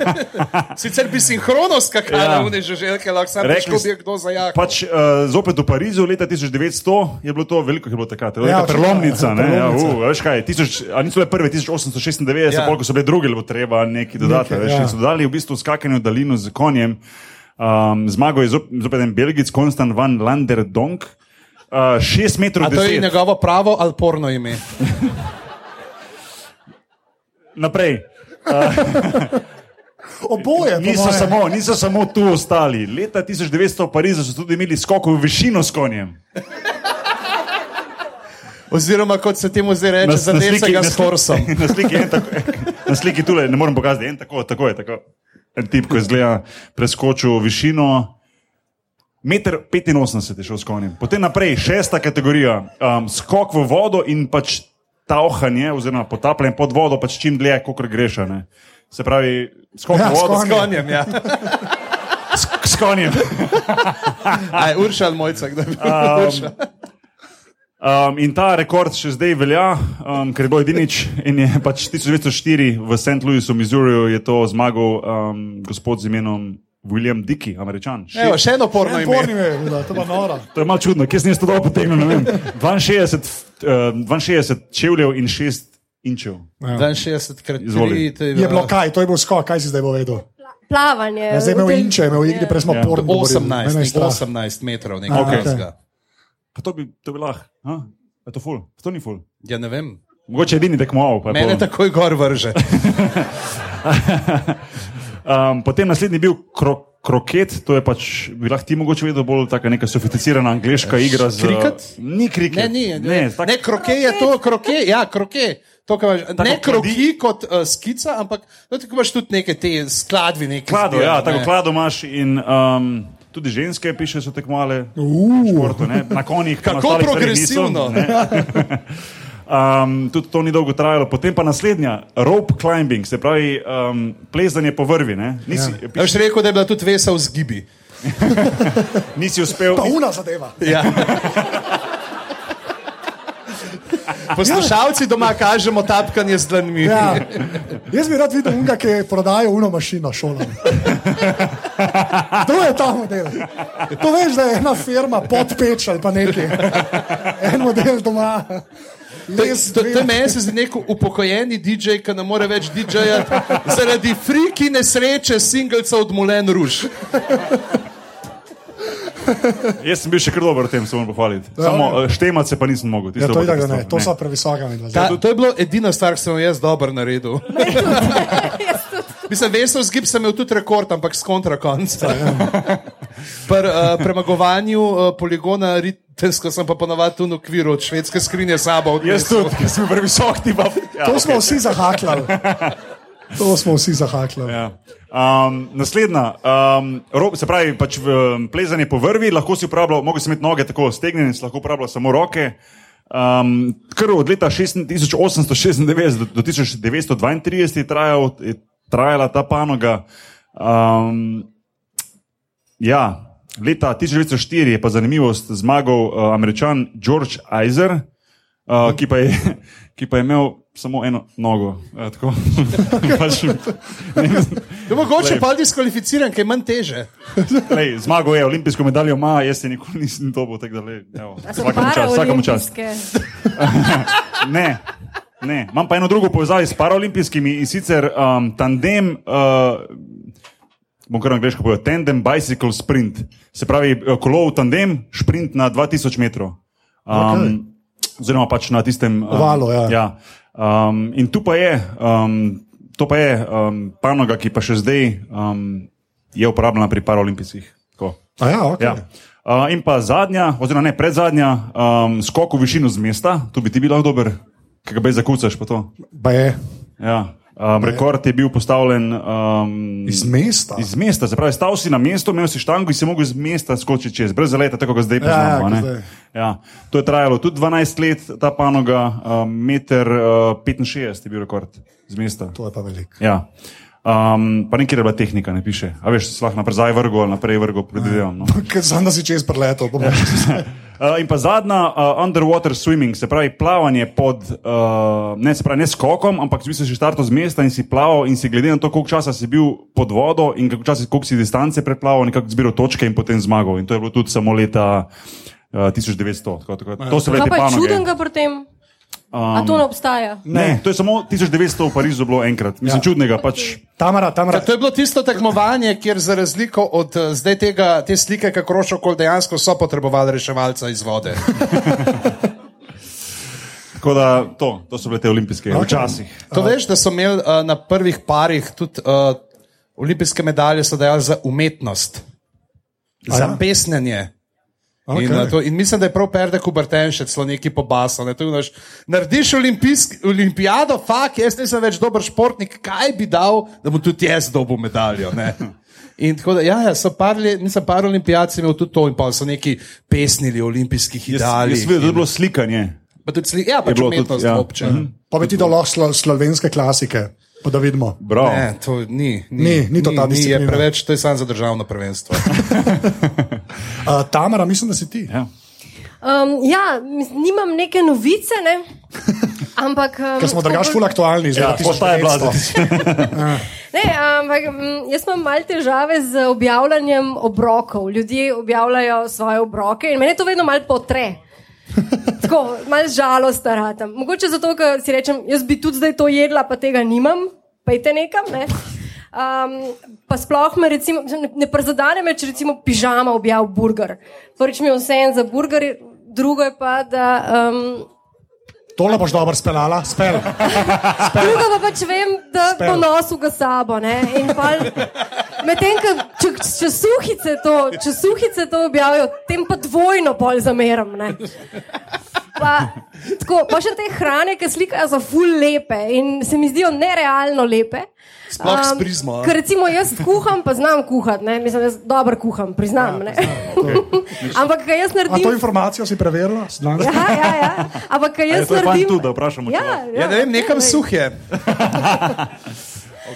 Sicer bi sinhrono skakal Ja. na unih žuželke, lahko sam s- bi kdo zajahal. pač, uh, zopet v Parizu leta 1900 je bilo to veliko, je bilo takrat. To je Ja, prelomnica. Ne, ja, prelomnica. uh, veš kaj, tisoč, a niso bile prve 1896, Ja. ja. koliko so bile druge, bo treba neki dodati. Nekaj, Veš, ja. in so dodali v bistvu skakanje v daljino z konjem. Um, zmagal je zop, zopet en Belgic, Konstant van Lander Donk. Uh, šest metrov A to je njegovo pravo ali porno ime? naprej. Oboje, po Niso samo, niso samo tu ostali. Leta 1900 v Parizu so tudi imeli skok v višino s konjem. Oziroma, kot se temu zdaj reče, za desega s horsom. na sliki, tako, na sliki tule, ne morem pokazati, en tako, tako je. Tako. En tip, ko je zgleda, preskočil višino. Meter 85 je šel s konjem. Potem naprej, šesta kategorija, um, skok v vodo in pač tauhanje, oziroma potapljanje pod vodo, pač čim dlje, kot greš. Se pravi, skok Ja, vodo S konjem, ja. s, s konjem. Aj, Urša ali mojca, kdo bi bil Urša. Um, in ta rekord še zdaj velja, um, ker je bil edinič. In je pač 1904 v St. Louisu, Missouriju, je to zmagal um, gospod z imenom William Dickey, američan. Še- Evo, še eno porno En ime. porni me je, videl, to. To je malo čudno, kje sem jaz to dobro potegnil. ne vem. 62, uh, 62 čevljev in 6 inčev. 62 krat Izvoli. 3. Je bilo kaj, to je bil skok, kaj si zdaj bo vedel? Plavanje. Ja, zdaj imel inče, imel igri, prej smo Ja. porno. govorili. 18, Mene je nek strah. 18 metrov, nekaj okay. takega. Pa to bi, to bi lahko. a? Je to ful? To ni ful. Ja, ne vem. Mogoče edini tekmoval. pa je Mene pol- takoj gor vrže. Um, potem naslednji je bil kro, kroket, to je pač, bi lahko ti mogoče vedel, bolj taka neka sofisticirana angliška igra. Z, Kriket? Ni kriket. Ne, ni, ne, ne, tak, ne kroke je to, kroke, ja, kroke. To, kar imaš, ne kroki kot uh, skica, ampak no, tako imaš tudi neke te skladbi. Neke klado, zbirne, ja, ne. tako klado imaš in um, tudi ženske piše, so tekmovale v Uh, športu, ne, na konjih. Kako ostalih stvareh niso, progresivno. Um, tudi to ni dolgo trajalo, potem pa naslednja, rope climbing, se pravi um, plezanje po vrvi. ne. Nisi, Ja. ja. Veš rekel, da je bila tudi vesa v zgibi. nisi uspel. pa una zadeva. Ja. Poslušalci doma kažemo tapkanje z dlanmi. Ja. Jaz bi rad videl unga, ki prodaja uno mašino šolam. To je ta model. To veš, da je ena firma podpeč ali pa nekaj. En model doma. To, to, to je dve- meni se zdi nek upokojeni DJ, ki ne more več DJ-jati zaradi friki nesreče singlca od Mulen Ruž. Jaz sem bil še kar dober v tem, se moram pohvaliti. Samo uh, štemat se pa nisem mogel. Ja, to tisto, ne. To so previsoka midva. Ta, to je bilo edina stvar, ki sem jo jaz dobro naredil. Mislim, vesel zgib sem imel tudi rekord, ampak s kontra konca. Pri uh, premagovanju uh, poligona ritensko sem pa ponovadi tu v okviru od švedske skrinje sabo. Jaz tudi, ker sem previsok, ti pa. Ja, To smo vsi zahaklali. To smo vsi zahaklali. Ja. Um, naslednja, um, rob, se pravi, pač v, um, plezanje po vrvi, lahko si uporabljal, mogoče si imeti noge tako stegnjene, lahko uporabljal samo roke. Um, kar od leta 16 1896 do, do 1932 je, trajal, je trajala ta panoga. Um, ja, leta 1904 je pa zanimivost zmagal uh, američan George Eiser, uh, ki, pa je, ki pa je imel samo eno nogo. Uh, tako. pač, Je mogoče pa diskvalificiran, ker je manj teže. Lej, zmagal je, olimpijsko medaljo ima, jaz se nikoli nisem dobil. Vsakemu čas, vsakemu čas. paraolimpijske? Ne, ne. Imam pa eno drugo povezavo s paraolimpijskimi in sicer um, tandem. Uh, Bom kar angliško povedal, tandem bicycle sprint. Se pravi, eh, kolo v tandem, sprint na 2000 metrov. Um, oziroma pač na tistem um, Ovalu, ja. ja. Um, in tu pa je, um, to pa je um, panoga, ki pa še zdaj um, je uporabljena pri. A ja, okay. Ja. Uh, in pa zadnja, oziroma ne predzadnja, um, skok v višino z mesta, tu bi ti bil dober, ki ga bej zakucaš. pa. Pa je Ja. Um, rekord je bil postavljen um, iz mesta. iz mesta, se pravi, stal si na mestu, imel si štango in si mogel iz mesta skočiti čez, brez zaleta, tako kot zdaj Ja, poznamo. ja, zdaj. ja. To je trajalo tudi 12 let, ta panoga, um, meter uh, 65 je bil rekord z mesta. To je pa veliko. Ja. Um, pa nekje je bila tehnika, ne piše. A veš, si lahko naprej vrgo ali naprej vrgo, predvidevam. No. Znam, da si čez preletel. Ja. Uh, in pa zadnja, uh, underwater swimming, se pravi plavanje pod, uh, ne, se pravi ne skokom, ampak si štartal z mesta in si plaval in si glede na to, koliko časa si bil pod vodo in koliko, časa, koliko si distance preplaval, nekako zbiral točke in potem zmagal. In to je bilo tudi samo leta uh, 1900. Tako, tako, to so bile Kaj te pa je panoge. čudenega pri tem? A to ne obstaja? Ne, to je samo 1900 v Parizu bilo enkrat. Mislim, ja. čudnega. Pač, Tamara, Tamara. To je bilo tisto tekmovanje, kjer za razliko od eh, zdaj tega, te slike, kako rošo, kol dejansko so potrebovali reševalca iz vode. Tako da to, to so bile te olimpijske okay. včasih. To veš, da so imeli uh, na prvih parih tudi uh, olimpijske medalje, so dajali za umetnost, A za ja? pesnjenje. Okej. In, to, in mislim, da je prav Perde Kuberten še celo neki pobasal. Ne? Znaš, Narediš olimpijsk, olimpijado, fak, jaz nisem več dober športnik, kaj bi dal, da mu tudi jaz dobil medaljo. Ne? In tako da, ja, ja so par, mislim, par olimpijacij imel tudi to, in pa so neki pesnili olimpijskih Jaz, idealih. jaz vedel, da je bilo slikanje. Pa tudi sli, ja, pač bilo tudi, umetnost ja. obče. -hmm. Pa bi ti dal lahko slo, slovenske klasike, pa da vidimo. Bravo. Ne, to ni. Ni, ni to ta ni, je disciplina. preveč, to je samo za državno prvenstvo. Uh, Tamara, mislim, da si ti. Ja. Um, ja, nimam neke novice, ne? ampak. Um, Ker smo drugač ful aktualni, zdaj Ja, postaja bila 1900. Ne, ampak jaz imam malo težave z objavljanjem obrokov. Ljudje objavljajo svoje obroke in meni to vedno malo potre. Tako, malo žalost ratam. Mogoče zato, ker si rečem, jaz bi tudi zdaj to jedla, pa tega nimam, pejte nekam. Ne? Um, pa sploh me recimo, ne, ne prizadene me, če recimo pižama objav burger. Prvič mi je vse en za burger, drugo je pa, da. Um, Tole boš dobro speljala, spel. Drugo pa pač vem, da Spel. bo nosil ga sabo. Medtem, ko če, če, suhice to, če suhice to objavijo, tem pa dvojno pol zameram. ne. Pa, tako, pa še te hrane, ki slikajo, so ful lepe in se mi zdijo nerealno lepe. Sploh s prizmo, a? Ker recimo jaz kuham, pa znam kuhati, ne? mislim, jaz dobro kuham, priznam. Ja, Ampak kaj jaz A to naredim? informacijo si preverila? Danes? Ja, ja, ja. Ampak kaj A jaz to je naredim? tudi, da vprašamo, Ja, lahko. Ja, ne vem, nekam lej. suh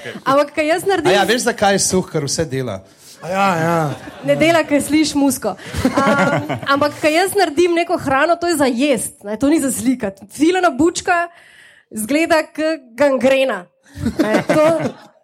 je. Ampak kaj jaz A naredim? ja, veš, zakaj je suh, ker vse dela. A Ja, ja. Ne dela, ker slišiš musko. Um, ampak, kaj jaz naredim neko hrano, to je za jesti, ne, to ni za slikati. Filena bučka zgleda kot gangrena. Ne, to,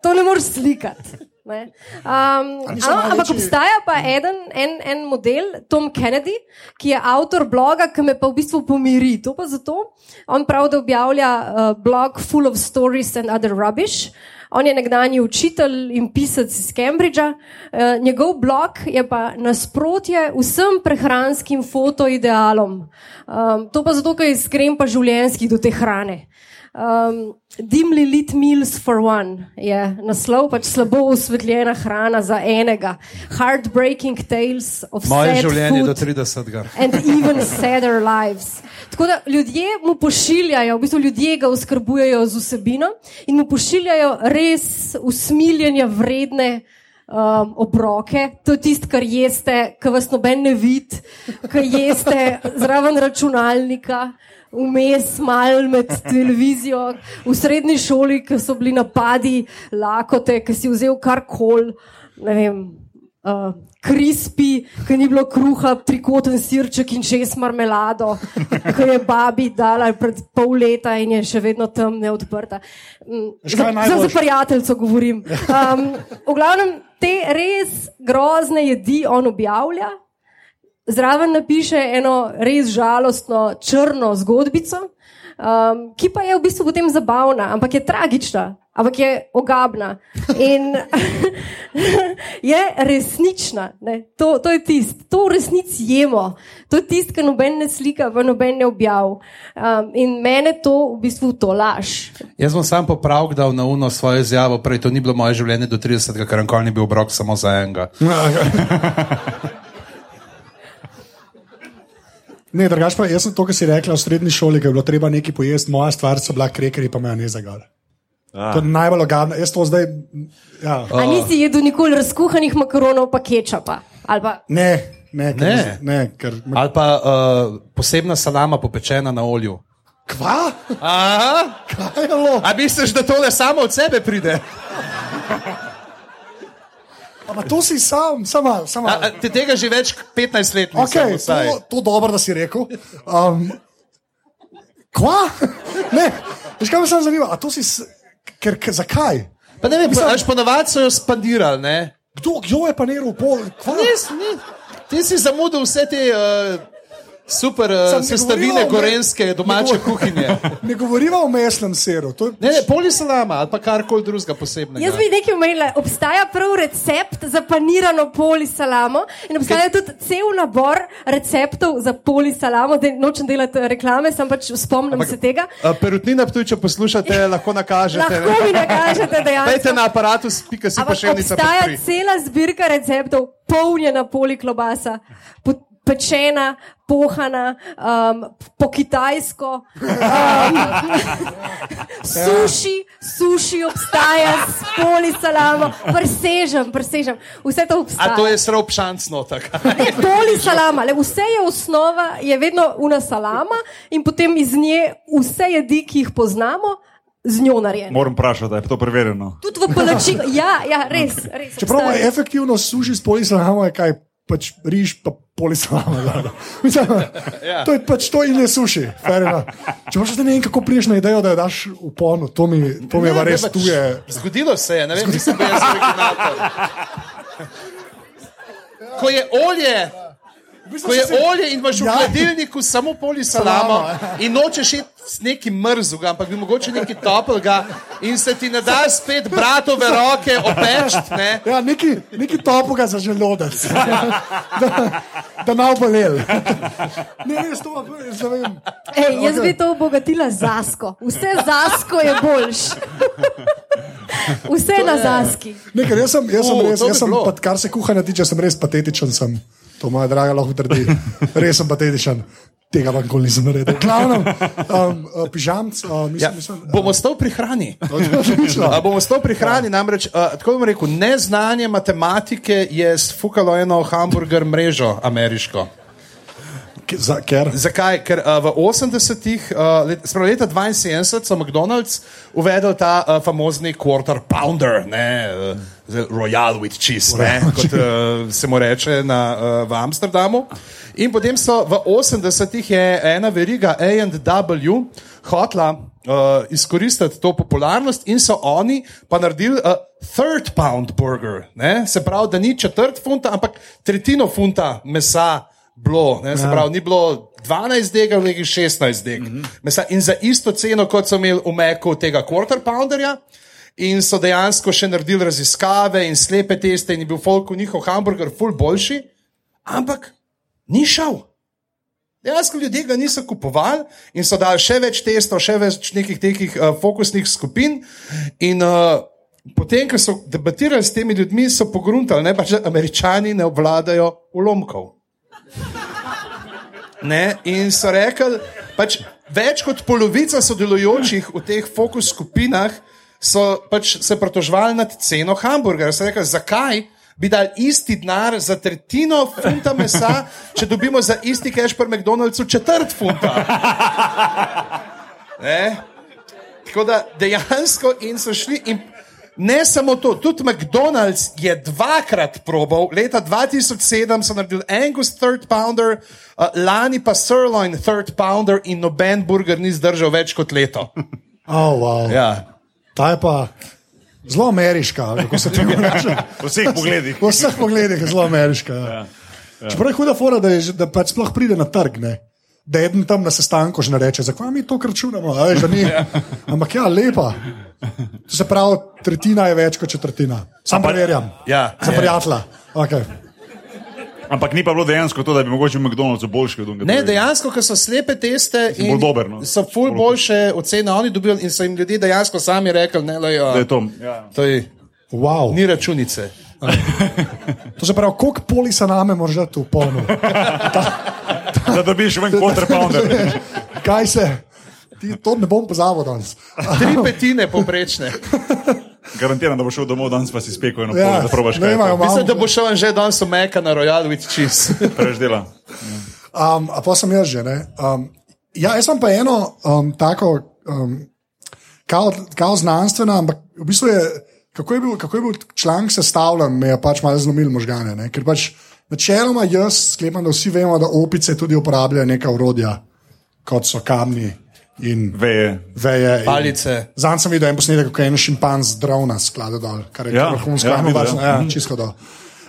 to ne moreš slikati. Ne. Um, niso a, največji- ampak obstaja pa eden, en, en model, Tom Kennedy, ki je avtor bloga, ki me pa v bistvu pomiri. To pa zato, on pravi, da objavlja uh, blog Full of Stories and Other Rubbish. On je nekdanji učitelj in pisec iz Cambridgea. Uh, njegov blog je pa nasprotje vsem prehranskim fotoidealom. Um, to pa zato, ker je iskren pa življenjski do te hrane. Um, Dimly lit meals for one je naslov, pač slabo osvetljena hrana za enega. Heartbreaking tales of Moje sad življenje food do 30. and even sadder lives. Tako da ljudje mu pošiljajo, v bistvu ljudje ga oskrbujejo z vsebino in mu pošiljajo res usmiljenja vredne. Um, obroke, to je tisto, kar jeste, kar vas noben ne vidi, kar jeste zraven računalnika, vmes mal med televizijo, v srednji šoli, ki so bili napadi, lakote, ki si vzel karkoli, uh, krispi, ki ni bilo kruha, trikoten sirček in šest marmelado, ki je babi dala pred pol leta in je še vedno tam neodprta. Mm, Za, za, najboljše? za prijateljico govorim. Um, v glavnem te res grozne jedi on objavlja. Zraven napiše eno res žalostno črno zgodbico, um, ki pa je v bistvu potem zabavna, ampak je tragična, ampak je ogabna in je resnična. Ne? To, to je tisto, to v resnici jemo, to je tisto, kar noben ne slika, pa noben ne objav. Um, in mene to v bistvu to laž. Jaz bom sam popravil, da na uno svojo izjavo, prej to ni bilo moje življenje do 30, ker nikoli ni bil obrok samo za enega. Ne, drugač pa jaz sem to, kar si rekla v srednji šoli, ker je bilo treba nekaj pojesti, moja stvar so bila krekerji, pa me ne zagal. Ah. To je najbolj ogabno. Jaz to zdaj. Ja. A nisi jedel nikoli razkuhanih makaronov, pa kečapa? Ali pa Ne, ne, ker, Ne. ne, ker Ali pa uh, posebna salama popečena na olju. Kva? Aha, Kaj je bilo? a misliš, da tole samo od sebe pride? Pa to si sam, sama, sama. A, a, ti tega že več kot 15 let nisem Okay, vsaj. to, to dobro, da si rekel. Um, kva? Ne, veš kaj me samo zanima? A to si, ker, ker zakaj? Pa ne vem, veš, ponovadi so jo spandirali, ne? Kdo, kdo je pa neril pol? Kva? Nis, ni. Ti si zamudil vse te uh, Super uh, ne sestavine gorenske domače ne kuhinje. Ne govorimo o mesnem siru. To je, Ne, ne, polisalama ali pa karkoli drugega posebnega. Jaz bi nekaj omenila. Obstaja prav recept za panirano polisalamo in obstaja tudi cel nabor receptov za polisalamo. Zdaj nočem delati reklame, sem pač spomnim se tega. Uh, perutnina, če poslušate, lahko nakažete. Lahko mi nakažete dejansko. Dajte na aparatus, pika si pa še enica. obstaja cela zbirka receptov, polnjena poliklobasa, po- pečena, pohana, um, po kitajsko. Um, suši, suši obstaja, s polisalamo, presežem, presežem. Vse to obstaja. A to je srov šanc notak. Ne, poli salama, le vse je osnova, je vedno una salama in potem iz nje vse jedi, ki jih poznamo, z njo narejene. Moram vprašati, je to preverjeno. Tudi v palačinku, ja, ja, res. res čeprav je efektivno suši s polisalamo, je kaj pač riž pa polisalama. Mislim, Ja. To je pač to in je suši. še zdaj ne vem, kako priješ na idejo, da jo daš v ponu, to mi, to mi je pa res pač tuje. Zgodilo se je, ne vem, mislim, da je jaz originator. Ko je olje. Ko je olje in imaš v Ja. hladilniku samo polisalamo Salamo, in nočeš iti s nekim mrzugam, ampak bi mogoče nekaj toplega in se ti ne da spet bratove roke opečt, ne? Ja, neki, neki topoga za želodec, da, da ne obolel. Ne, res to, jaz ne vem. Ej, jaz bi to obogatila z zasko. Vse zasko je boljš. Vse na zaski. Nekaj, jaz sem, jaz sem U, res, to jaz sem, pa, kar se kuhanja tiče, sem res patetičen. Sem. To moja draga lahko trdi. Res sem patetičen. Tega pa nikoli nisem naredil. Glavno, um, uh, pižamc, uh, mislim, Ja, mislim, bomo stal pri hrani. A bomo stal pri hrani, namreč, uh, tako bom rekel, neznanje matematike je sfukalo eno hamburger mrežo ameriško. Za, ker, Zakaj? Ker uh, v 80-ih, uh, let, spravo leta 72, so McDonald's uvedel ta uh, famozni quarter pounder, ne, uh, Royal with cheese, ne, kot uh, se mu reče na, uh, v Amsterdamu. In potem so v 80-ih je ena veriga AW hotla uh, izkoristiti to popularnost in so oni pa naredili uh, third pound burger, ne, se pravi, da ni četrt funta, ampak tretjino funta mesa bilo, ne, se pravi, ni bilo 12 dega, ampak 16 deg. Mm -hmm. In za isto ceno, kot so imeli v Meku tega quarter pounderja. In so dejansko še naredili raziskave in slepe teste, in je bil Folku njihov hamburger ful boljši, ampak ni šel. Dejansko ljudje ga niso kupovali in so dali še več testov, še več nekih takih uh, fokusnih skupin. In uh, potem, ko so debatirali s temi ljudmi, so pogruntali, pač, da američani ne obvladajo ulomkov. Ne, in so rekli, pač več kot polovica sodelujočih v teh fokus skupinah so pač se pritoževali nad ceno hamburgerja. So rekli, zakaj bi dal isti denar za tretjino funta mesa, če dobimo za isti cash per McDonald'su četrt funta. Ne? Tako da dejansko in so šli. In ne samo to, tudi McDonald's je dvakrat probal, leta 2007 so naredili Angus Third Pounder, uh, lani pa Sirloin Third Pounder in noben burger ni zdržal več kot leto. oh, wow. Ja. Ta je pa zelo ameriška, kako se tega reče. V vseh pogledih. V vseh pogledih je zelo ameriška. Ja. Ja. Čeprav je huda fora, da, je, da pač sploh pride na trg. Ne? Da eden tam na sestanku že ne reče, zakaj mi to računamo. a veš, ni. Ampak ja, lepa. To se pravi, tretjina je več kot četrtina. Sam preverjam. Ja. Za prijatelja. Okay. Ampak ni pa bilo dejansko to, da bi mogoče v McDonald'su boljši od unga. Ne, dejansko, ker so slepe teste in bolj dober, no. so ful boljše ocene oni dobili in so jim ljudje dejansko sami rekli, ne, lej, Da je to. Ja. to je, Wow. ni računice. To se pravi, koliko polisa name moraš dati v polno. Da dobiš ven quarter pounder. Kaj se? Ti, to ne bom pozabil danes. Tri petine poprečne. Garantiram, da boš šel domov danes, pa si spekel eno Ja, polo, da probaš ne kaj. malo. Mislim, da bo šel že danes v Meka na Royal with cheese. Preveč dela. Um, a pa sem jaz že. ne. Um, ja, jaz sem pa eno um, tako, um, kao, kao znanstvena, ampak v bistvu je, kako je bil, kako je bil članek sestavljen, me je pač malo zlomil možgane. Ne? Ker pač načeloma jaz sklepam, da vsi vemo, da opice tudi uporabljajo neka urodja, kot so kamni in Veje. veje. in- Palice. Zanj sem videl en posnetek, kako je en šimpanz drona sklada dol, kar je Ja, vrhunsko, ja, ja, videl, važno, ja. ja, čisto dol.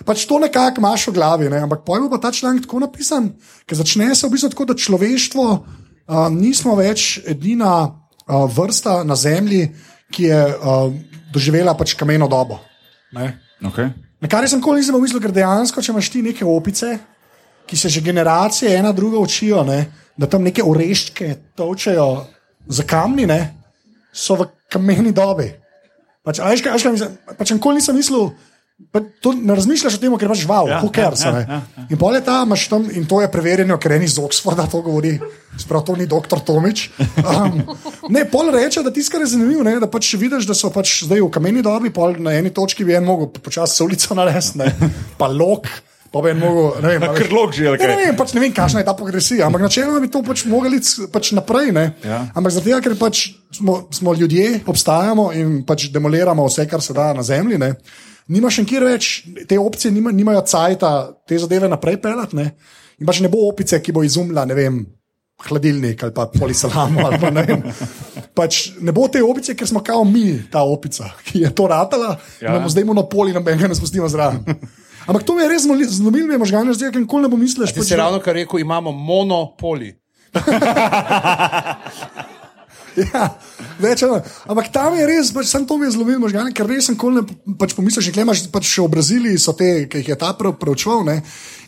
pač to nekako imaš v glavi, ne? ampak pojmo pa ta članek tako napisan, ker začne se v bistvu tako, da človeštvo uh, nismo več edina uh, vrsta na Zemlji, ki je uh, doživela pač kameno dobo. Ne? Okay. Na kar sem nikoli nisem mislil, ker dejansko, če imaš ti neke opice, ki se že generacije ena druga učijo, ne, da tam neke oreščke točejo za kamni, ne, so v kameni dobi. Pač, a veš, kaj- a veš, kaj mislim? pač nikoli nisem mislil. Pa to ne razmišljaš o tem, ker imaš žival, Ja, ja, cares, ja, ja, ja, ja, In pol je ta, imaš tam, in to je preverjeno, ker en iz Oxforda to govori, sprav to ni doktor Tomič. Um, ne, pol reče, da tisto, kar je zanimivo, ne, da pač vidiš, da so pač zdaj v kameni dobi, pol na eni točki bi en mogel počasi se ulico narediti, pa lok, pa bi en mogel, ne vem, a veš- Krlog že, ali Ne, ne kaj? vem, pač ne vem, kakšna je ta progresija, ampak načeloma bi to pač mogli iti pač naprej. Ne? Ja. Ampak zato, ker pač smo, smo ljudje, obstajamo in pač demoliramo vse, kar se da na zemlji. Ne? Nimaš nikjer več, te opcije nima, nimajo cajta te zadeve naprej pelati. Ne? In pač ne bo opice, ki bo izumila, ne vem. Hladilnik ali pa polisalamo. Ali pa, ne, vem. pač ne bo te opice, ker smo kao mi, ta opica, ki je to ratala, ja. Ja. imamo zdaj monopoli, noben ga ne spustimo zraven. Ampak to mi je res zlomilo, mi možgane, zdaj, nikoli ne bo misliš. Ti si ravno kar rekel, imamo monopoli. Ja, več, ampak tam je res, pač, sem to mi je zlomil možgane, ker res sem kol ne pač pomislil, že imaš pač še v Braziliji so te, ki jih je ta prav preučeval ne,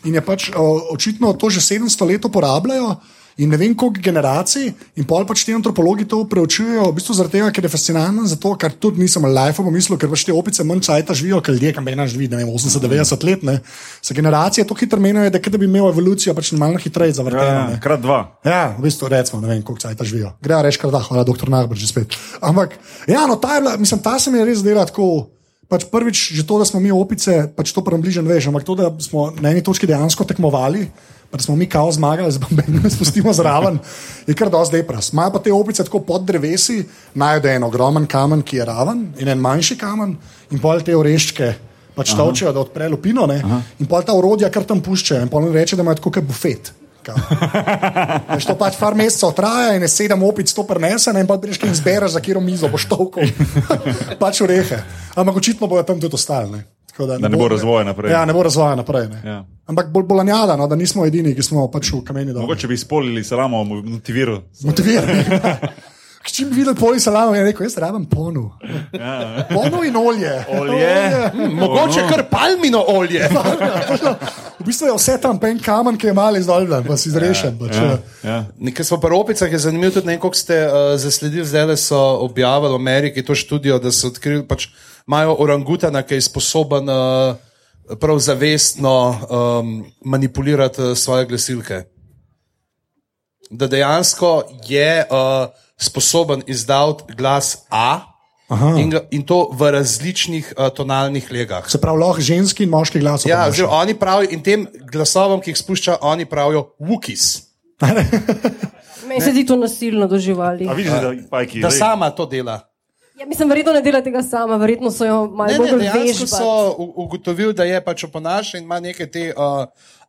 in je pač o, očitno to že 700 let uporabljajo. In ne vem, koliko generacij, in pol pač ti antropologi to preučujejo, v bistvu zaradi tega, ker je fascinantno, zato ker tudi nisem life pomislil, ker pač te opice manj časa živijo, ker ljudje, kam ena živi, ne vem, 80-90 let, ne. Se generacije to hitro menjajo, da, da bi imel evolucijo pač normalno hitreje zavrteno. Ja, ja, krat dva. Ja, v bistvu recimo, ne vem, koliko časa živijo. Gre reči, kar da, hvala, doktor Nagrad, že spet. Ampak, ja, no, ta je bila, mislim, ta se mi je res zdela tako. Pač prvič, že to, da smo mi opice, pač to prebližen veš, ampak to, da smo na eni točki dejansko tekmovali, pa smo mi kao zmagali, z bombenom spustimo zraven, je kar dosti depras. Imajo pa te opice tako pod drevesi, najde en ogromen kamen, ki je raven, in en manjši kamen, in pol te oreščke. Pač točijo, da odpre lupino, ne? in pol ta orodja kar tam puščajo, in pol on reče, da imajo tako kot bufet. Veš, to pač par mesecev traja in je sedem opic to prenese, ne, in pa greš in zbereš za kiro mizo, boš tolkal. pač urehe. Ampak očitno bojo tam tudi ostali. Ne. Tako Da ne bo razvoja naprej. Ja, ne bo razvoja naprej. Ne. Ja. Ampak bolj bolanjada, no, da nismo edini, ki smo pač v kameni dol. Mogoče bi izpolili salamo, motiviral. Motivirani. Če bi videl poli salamo, je rekel, jaz rabim ponu. Ja. Ponu in olje. Olje. Mogoče kar palmino olje. V bistvu je vse tam pen kamen, ki je mali izdolben, pa si zrešen. Pač, Ja, ja. ja. Nekaj smo pa ropicah, je zanimivo tudi, ne vem, koliko ste uh, zasledili, zdaj so objavili v Ameriki to študijo, da so odkrili, pač imajo orangutana, ki je sposoben uh, prav zavestno um, manipulirati uh, svoje glasilke. Da dejansko je uh, sposoben izdati glas A in, ga, in to v različnih uh, tonalnih legah. Se pravi, lahko ženski in moški glas. Ja, zdaj, oni pravijo, in tem glasovom, ki jih spušča, oni pravijo Wookies. Meni se ti to nasilno doživali. A vidiš, da pajki. Da sama to dela. Ja, mislim, verjetno ne dela tega sama, verjetno so jo malo Ne, ne, bolj dejansko vežbati. so ugotovili, da je pač oponašen in ima neke te. Uh,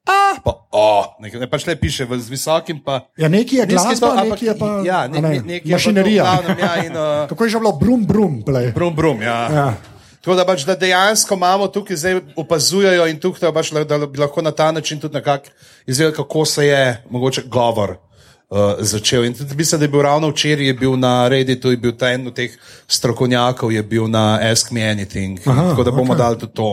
A, pa, o, nekaj, ne, pač le piše v, z visokim. Pa, Ja, neki je glasba, ton, ampak- neki je pa ja, nek- ne, nek- neki je pa mašinerija. to v glavnem, ja, in, uh, Kako je že bilo, brum, brum, play. brum, brum. Ja. Ja. Tako da, pač, da dejansko imamo tukaj zdaj opazujejo in tukaj pač, da bi lahko na ta način tudi nekako izvedeli, kako se je mogoče govor. Uh, začel. In tudi mislim, da je bil ravno včeraj je bil na Redditu, je bil ta en od teh strokovnjakov, je bil na Ask Me Anything. Aha, tako da bomo okay. dali tudi to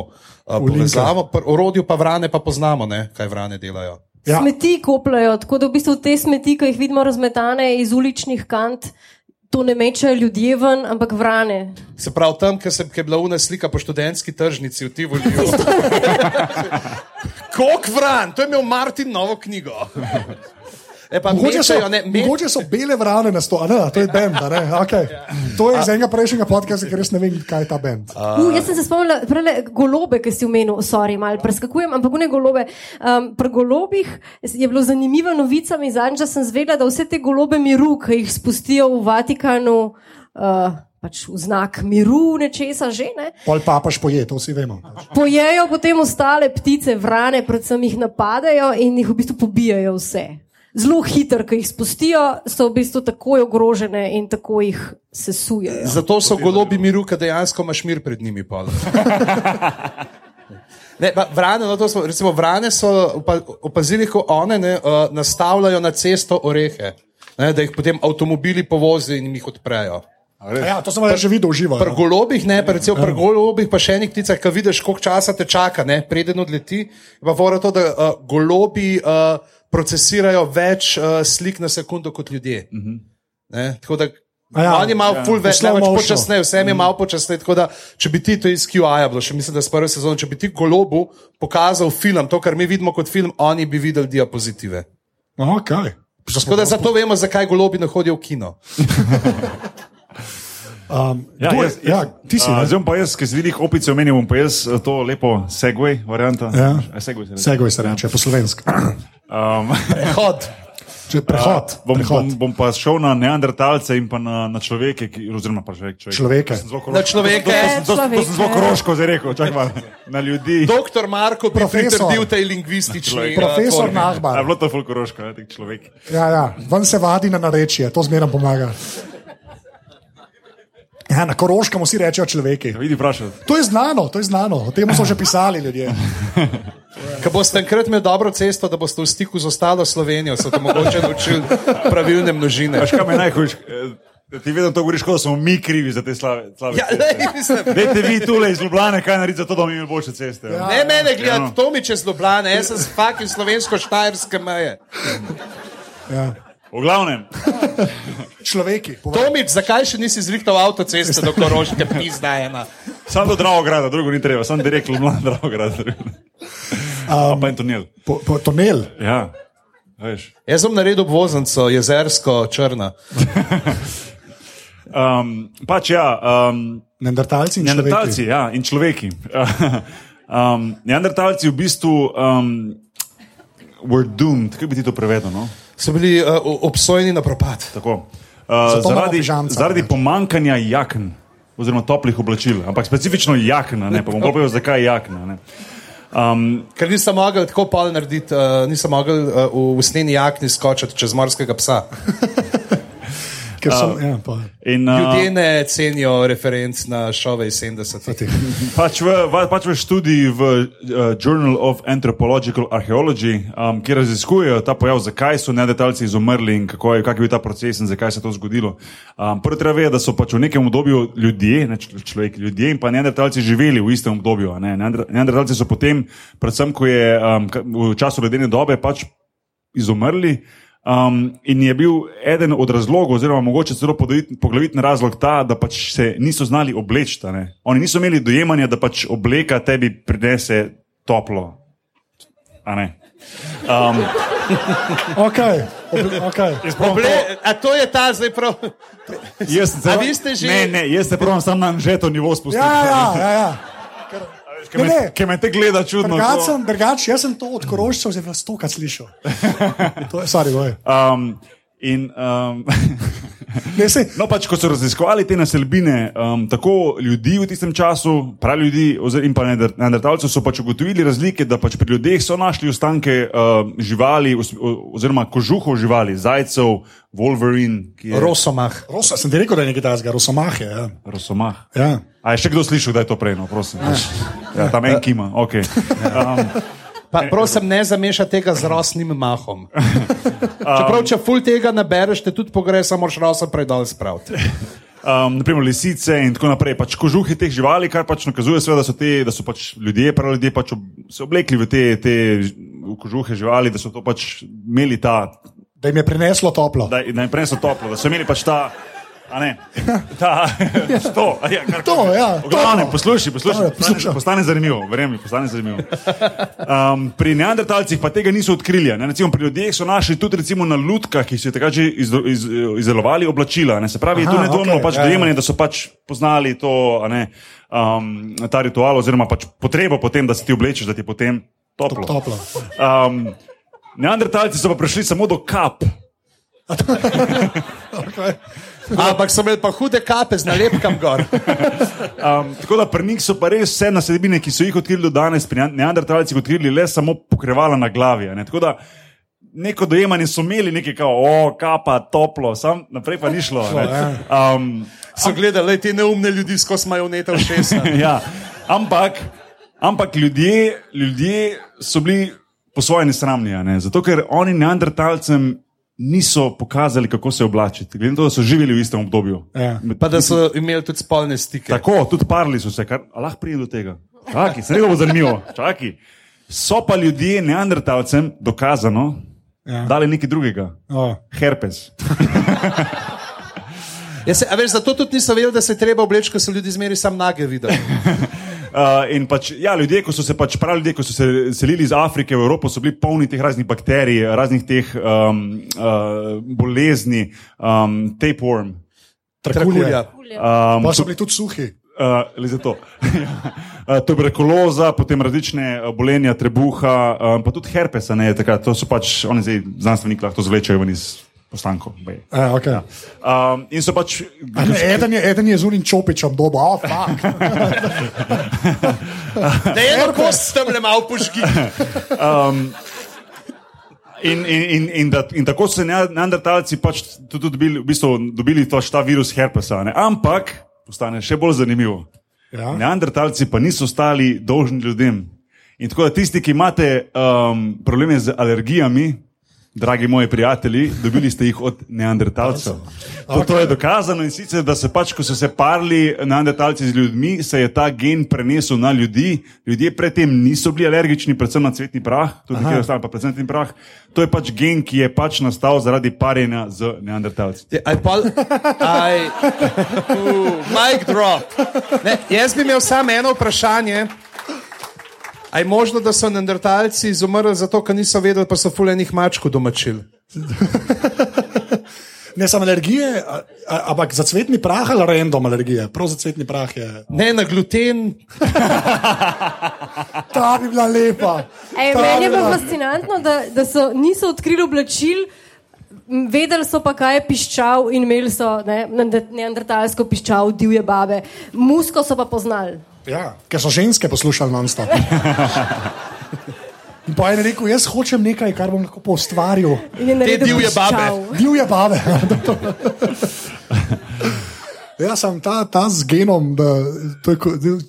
uh, V povezavo. Pri orodju pa vrane pa poznamo, ne, kaj vrane delajo. Ja. Smeti kopljajo, tako da v bistvu te smeti, ki jih vidimo razmetane iz uličnih kant, to ne mečejo ljudje ven, ampak vrane. Se pravi, tam, kjer je bila una slika po študentski tržnici v Tivoli. Kok vran, to je imel Martin novo knjigo. E pa Mogoče so, mečejo, ne, me, mogoče so bele vrane na sto, a ne, to je bend, okay. To je iz enega prejšnjega podcasta, ker res ne vem, kaj je ta bend. Uh, jaz sem se spomnila, prele, golobe, ki si omenil, sorry, malo preskakujem, ampak ne golobe. Um, pri golobih je bilo zanimiva novica, mi zadnjič da sem zvedela, da vse te golobe miru, ki jih spustijo v Vatikanu, uh, pač v znak miru, nečesa že ne. Pol papaš poje, to vsi vemo. Pojejo potem ostale ptice, vrane, predvsem jih napadajo in jih v bistvu pobijajo vse. Zelo hitro, ko jih spustijo, so v bistvu takoj ogrožene in tako jih sesujejo. zato so golobi miru, ker dejansko imaš mir pred njimi. Ne, pa vrane, no, to smo, recimo, vrane so opa, opazili, ko one ne, uh, nastavljajo na cesto orehe, ne, da jih potem avtomobili povozijo in jih odprejo. Ja, to sem že videl uživo. Pri Ja. golobih, ne, pa recimo pri golobih, pa še enih pticah, ki vidiš, koliko časa te čaka, ne, preden odleti. Pa fora to, da uh, golobi uh, procesirajo več uh, slik na sekundo kot ljudje. Ne, tako da A ja, oni imajo ja. ful več, ne več počasneje, vsem je malo počasneje. Tako da, če bi ti to iz QI-ja bilo, še mislim, da s prve sezone, če bi ti golobu pokazal film, to, kar mi vidimo kot film, oni bi videli diapozitive. Okay. Tako da zato vemo, zakaj golobi ne hodijo v kino. Um, Ja, je- jaz, ja, ti si. Ne? Zdaj bom pa jaz, ki si vidiš opice, omenil bom pa jaz eh, to lepo segway varianta. Ja. A, segway se reče. Segoj se reče, po slovenski. Um, Hod. Če Prehod. bom, prehod. bom, bom pa šel na neandertalce in pa na, na človeke, ki, oziroma pa človek, človek. Človeke. To Na človeke. To, to, to, to, to sem zelo kroško zdaj rekel, čakaj malo. Na ljudi. Doktor Marko bi Profesor. pritrdil tej lingvistični. Profesor uh, formi. A je Nahbar. bilo to ful koroško, ne, tak človek. Ja, ja, ven se vadi na narečje, to zmeraj pomaga. Ja, na koroškem vsi rečejo človeki. Vidi, vprašaj. To je znano, to je znano, o tem so že pisali ljudje. Ko boste enkrat imeli dobro cesto, da boste v stiku z ostalo Slovenijo, se boste mogoče naučili pravilne množine. Veš, kaj me najhujš? eh, Ti vedno to govoriš, kot da smo mi krivi za te slave. slave Ja, Dajte vi tule iz Ljubljana, kaj narediti za to, da bomo imeli boljše ceste. Ja. ne mene Ja, gledati, no. to mi čez Ljubljane, jaz sem z fakin slovensko-štajerske meje. Ja. V glavnem, Človeki. Tomič, zakaj še nisi zrihtal avtoceste do Koroške, pizda ena? samo do Dravograda, drugo ni treba, samo direkt Ljubljana, Dravograd. Um, pa in tunel. po, po, tunel. Ja, veš. Jaz sem naredil obvoznico, jezersko, črna. Um, pač ja, um, Neandertalci in neandertalci ja, in človeki. um, neandertalci v bistvu um, were doomed, kako bi ti to prevedel? No? So bili uh, obsojeni na propad. Tako. Uh, Zato zaradi, pižamca. zaradi pomankanja jaken, oziroma toplih oblačil, ampak specifično jakna, ne pa bom povedal, zakaj jakna. Ne. Um, Ker nisem mogel tako pol narediti, uh, nisem mogel uh, v usnjeni jakni skočiti čez morskega psa. Ker sem, ja, pa, in, uh, Ljudje ne cenijo referenc na šove iz 70-ih. pač, v, pač v študiji v uh, Journal of Anthropological Archaeology, um, kjer raziskujejo ta pojav, zakaj so neandertalci izumrli in kako je, kak je bil ta proces in zakaj se je to zgodilo. Um, Prvo treba vedeti, da so pač v nekem obdobju ljudje, ne človek, ljudje in pa neandertalci živeli v istem obdobju. a Ne? Neander- Neandertalci so potem, predvsem ko je um, v času ledene dobe, pač izumrli. Um, in je bil eden od razlogov, oziroma mogoče celo poglavitni razlog ta, da pač se niso znali obleči. a ne. Oni niso imeli dojemanja, da pač obleka tebi prinese toplo. A ne. Um, okay, okay. Oble, a to je ta zdaj prav. jaz celo- vi ste že- Ne, ne, jaz se pravim sam na anžeto nivo spustiti. Ja, ja, ja. ja. Ker me, ker me te gleda čudno. Drugač, sem, drugač, jaz sem to od korošcev že vas tokrat slišal. To je, sorry, boj. Um, in, um, Ne, sej, No, pač, ko so raziskovali te naselbine, um, tako ljudi v tistem času, pravi ljudi, in pa neander- neandertalcev, so pač ugotovili razlike, da pač pri ljudeh so našli ostanke uh, živali, oziroma kožuhov živali, zajcev, Wolverine, ki je Rosomah. Rosa, sem ti rekel, da je nekaj tasga, rosomahe. Ja. rosomah. Ja. A je še kdo slišal, da je to prej, no, prosim. Ja, tam en kima, ok. Um, Pa, prosim, ne zamešaj tega z rosnim mahom. Čeprav, če ful tega nabereš, te tudi pogreš, samo moraš rosa predal spraviti. um, naprimer lisice in tako naprej. Pač kožuhi teh živali, kar pač nakazuje, seveda, da so, te, da so pač ljudje, pravi ljudje, pač ob, se oblekli v te, te v kožuhe živali, da so to pač imeli ta, Da jim je prineslo toplo. da, da jim preneso toplo, da so imeli pač ta. Ta, to, a ja, To, ja, to. poslušaj, poslušaj, Ja, postane, zanimivo, verjemi, postane zanimivo. Um, pri neandertalcih pa tega niso odkrili. Ne? Recimo, pri ljudeh so našli tudi recimo, na lutkah, ki so takrat že iz, iz, izdelovali oblačila. Ne? Se pravi, je to Aha, nedvomno okej, pač ja, ja. dojemanje, da so pač poznali to, ne, um, ta ritual, oziroma pač potrebo potem, da se ti oblečeš, da ti je potem toplo. Toplo. Um, neandertalci so pa prišli samo do kap. Okay. Ampak so imeli pa hude kape z nalepkam gor. Um, tako da pri njih so pa res vse naselbine, ki so jih odkrili do danes, pri neandertalcih odkrili le samo pokrivala na glavi. Ne? Tako da neko dojemanje so imeli, nekaj kao, o, kapa, toplo, sam naprej pa ni šlo. ne. Um, So gledali te neumne ljudi skozi majoneta v šesa. ja, ampak. Ampak ljudje, ljudje so bili po svoje nesramni, ne? zato ker oni neandertalcem niso pokazali, kako se oblačiti. Glede na to, da so živeli v istem obdobju. Ja. Pa da so imeli tudi spolne stike. Tako, tudi parli so se, kar a lahko pride do tega. Čakaj, se ne bo zanimivo. Čakaj. So pa ljudje neandertalcem dokazano Ja. dali nekaj drugega. O. Herpes. Ja, se, veš, zato tudi niso vedeli, da se je treba obleči, ker so ljudi zmeri sam nage videli. Uh, in pač, ja, ljudje, ko so se pač pravi ljudje, ko so se selili iz Afrike v Evropo, so bili polni teh raznih bakterij, raznih teh um, uh, bolezni, um, tapeworm. Trakulja. Um, Pa so bili tudi suhi. Uh, le zato. uh, tuberkuloza, potem različne bolenja, trebuha, um, pa tudi herpesa. Ne, takrat, to so pač, oni zdaj znanstveniki lahko to zvlečejo iz postankov. baje. A, okay. Um, in so pač. A eden, je, eden je z unim čopičem dobo, oh, fuck. Da je eno kost tam le malo požgi. In, in, in, in, da, in tako so se nea- neandertalci pač tudi dobili, v bistvu, dobili to, ta virus herpesa. Ne? Ampak postane še bolj zanimivo. Ja. Neandertalci pa niso ostali dolžni ljudem. In tako da tisti, ki imate um, probleme z alergijami, dragi moji prijatelji, dobili ste jih od neandertalcev. To, to je dokazano in sicer, da se pač, ko so se parili neandertalci z ljudmi, se je ta gen prenesel na ljudi. Ljudje predtem niso bili alergični, predvsem na cvetni prah, tudi nekaj ostalo, pa predvsem na cvetni prah. To je pač gen, ki je pač nastal zaradi parjenja z neandertalci. Aj, pol, aj, uh, mic drop. Ne, jaz bi imel samo eno vprašanje. A je možno, da so neandertalci izumrli zato, ker niso vedeli, pa so fulejnih mačkov domačili? Ne samo alergije, a- a- ampak za cvetni prah ali random alergije. Prav za cvetni prah je. Ne na gluten, Ta bi bila lepa. Ej, Ta meni je bi bilo bila- fascinantno, da, da so, niso odkrili oblačil, vedeli so pa, kaj je piščal in imeli so ne, neander- neandertalsko piščal, divje babe. Musko so pa poznali. Ja, ker so ženske poslušali non-stop. In pa je rekel, jaz hočem nekaj, kar bom lahko je naredil divje babe. Divje babe. Ja, sem ta, ta z genom, da to je,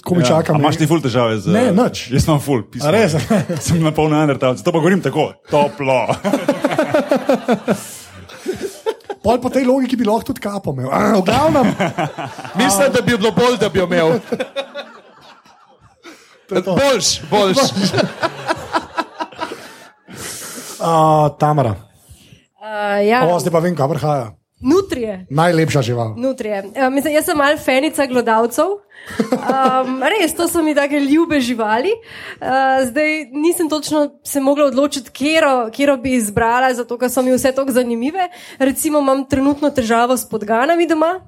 ko, mi ja, čakam. A imaš ti ful težave z Ne, nič. Jaz sem ful, pismo. A res? sem na pol neandertalcev. To pa govorim tako, toplo. Pol po tej logiki bi lahko tudi kapo imel. A, v glavnem, mislim, da bi bilo bolj, da bi imel. Boljš, boljš. uh, Tamara. Uh, ja, O, zdaj pa vem, kam prihaja. nutrije. Najlepša žival. Nutrije. Uh, mislim, jaz sem mal fenica glodavcev. Um, res, to so mi tako ljube živali. Uh, zdaj nisem točno se mogla odločiti, kero, kero bi izbrala, zato ker so mi vse tako zanimive. Recimo imam trenutno težavo s podganami doma.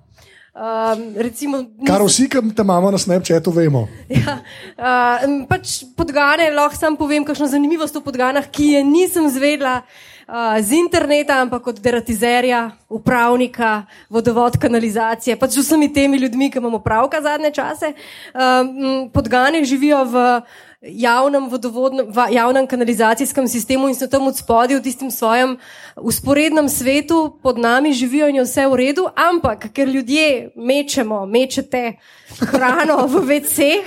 Um, recimo, Kar vsi, ki te imamo na Snapchatu, vemo. Ja, uh, pač podgane, lahko sam povem, kakšno zanimivost o podganah, ki je nisem zvedla uh, z interneta, ampak od deratizerja, upravnika, vodovod, kanalizacije, pač z vsemi temi ljudmi, ki imamo pravka zadnje čase. Um, podgane živijo v javnem vodovodnem, v javnem kanalizacijskem sistemu in so tam od spodaj v tistem svojem usporednem svetu, pod nami živijo in je vse v redu, ampak ker ljudje mečemo, mečete hrano v WC,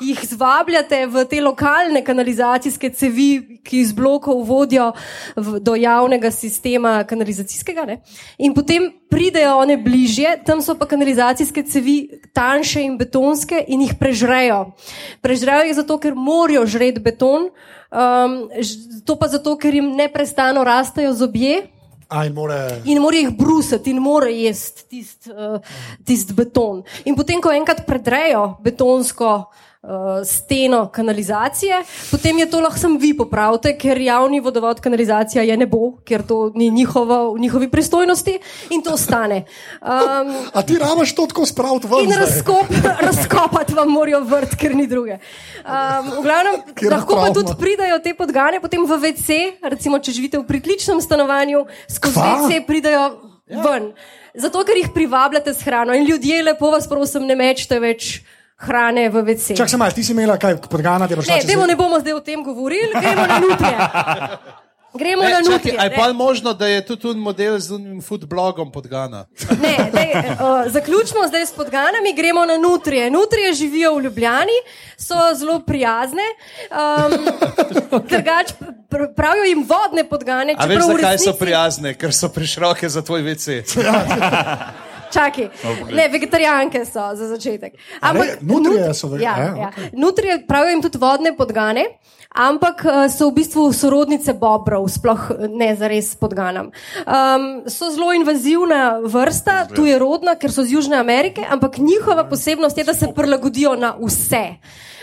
jih zvabljate v te lokalne kanalizacijske cevi, ki iz blokov vodijo v, do javnega sistema kanalizacijskega. Ne? In potem pridejo one bližje, tam so pa kanalizacijske cevi tanjše in betonske in jih prežrejo. Prežrejo jih zato, ker morajo žreti beton, um, to pa zato, ker jim neprestano rastejo zobje. Aj, more. In mora jih brusiti, in mora jesti tisti uh, tist beton. In potem, ko enkrat predrejo betonsko uh, steno kanalizacije, potem je to lahko sem vi popravite, ker javni vodovod kanalizacija je ne bo, ker to ni njihovo, v njihovi pristojnosti in to stane. Um, A ti rabaš to tako spraviti? In zdaj? razkop, razkopati vam morajo vrt, ker ni druge. Um, v glavnem, Katera lahko pa tudi pridajo te podgane, potem v WC, recimo, če živite v pritličnem stanovanju, skozi? WC pridajo ja. ven. Zato, ker jih privabljate s hrano in ljudje, lepo vas prosim, ne mečete več hrane v WC. Čak se malo, ti si imela kaj podgana, ti boš Ne, demo, ne bomo zdaj o tem govorili, gremo na nutrije. Gremo Ne, na nutrije. a je pa možno, da je tudi un model z unim foodblogom podgana? Ne, dej, uh, zaključimo zdaj s podganami, gremo na nutrije. Nutrije živijo v Ljubljani, so zelo prijazne. Um, drugač, pr- pravijo jim vodne podgane. A veš, zakaj so resnici- prijazne? Ker so prišroke za tvoj WC. Čakaj, ne, vegetarijanke so za začetek. re, nutrije so ve- ja, ja. Nutrije pravijo jim tudi vodne podgane. Ampak eh, so v bistvu sorodnice bobrov, sploh eh, ne za res podganam. Um, so zelo invazivna vrsta, tu je rodna, ker so z Južne Amerike, ampak njihova posebnost je, da se prilagodijo na vse.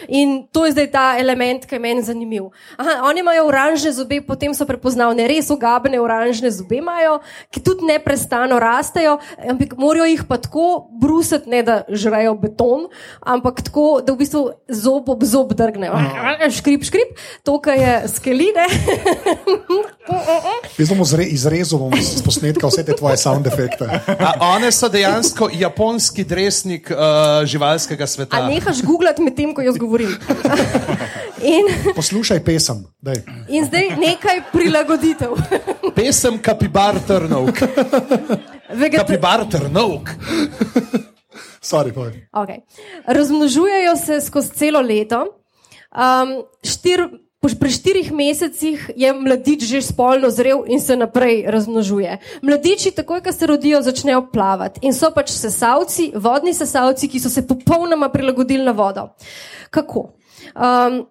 In to je zdaj ta element, ki je meni zanimiv. Aha, oni imajo oranžne zobe, potem so prepoznavne, res ogabne oranžne zobe imajo, ki tudi neprestano rastejo, ampak morajo jih pa tako brusiti, ne da žrejo beton, ampak tako, da v bistvu zob ob zob drgne. Škrip, škrip, to, kar je skeline. Jaz bom zre, izrezal bom z posnetka vse te tvoje sound efekte. A one so dejansko japonski dresnik uh, živalskega A sveta. nehaš googlati med tem, ko jaz govorim. In, Poslušaj pesem. Daj. in zdaj nekaj prilagoditev. Pesem Kapibar Trnovk. Vegeta- Kapibar Trnovk. Sorry. Okay. Razmnožujejo se skozi celo leto. Um, štir, pri štirih mesecih je mladič že spolno zrel in se naprej razmnožuje. Mladiči, takoj, ko se rodijo, začnejo plavati in so pač sesalci, vodni sesalci, ki so se popolnoma prilagodili na vodo. Kako? Um,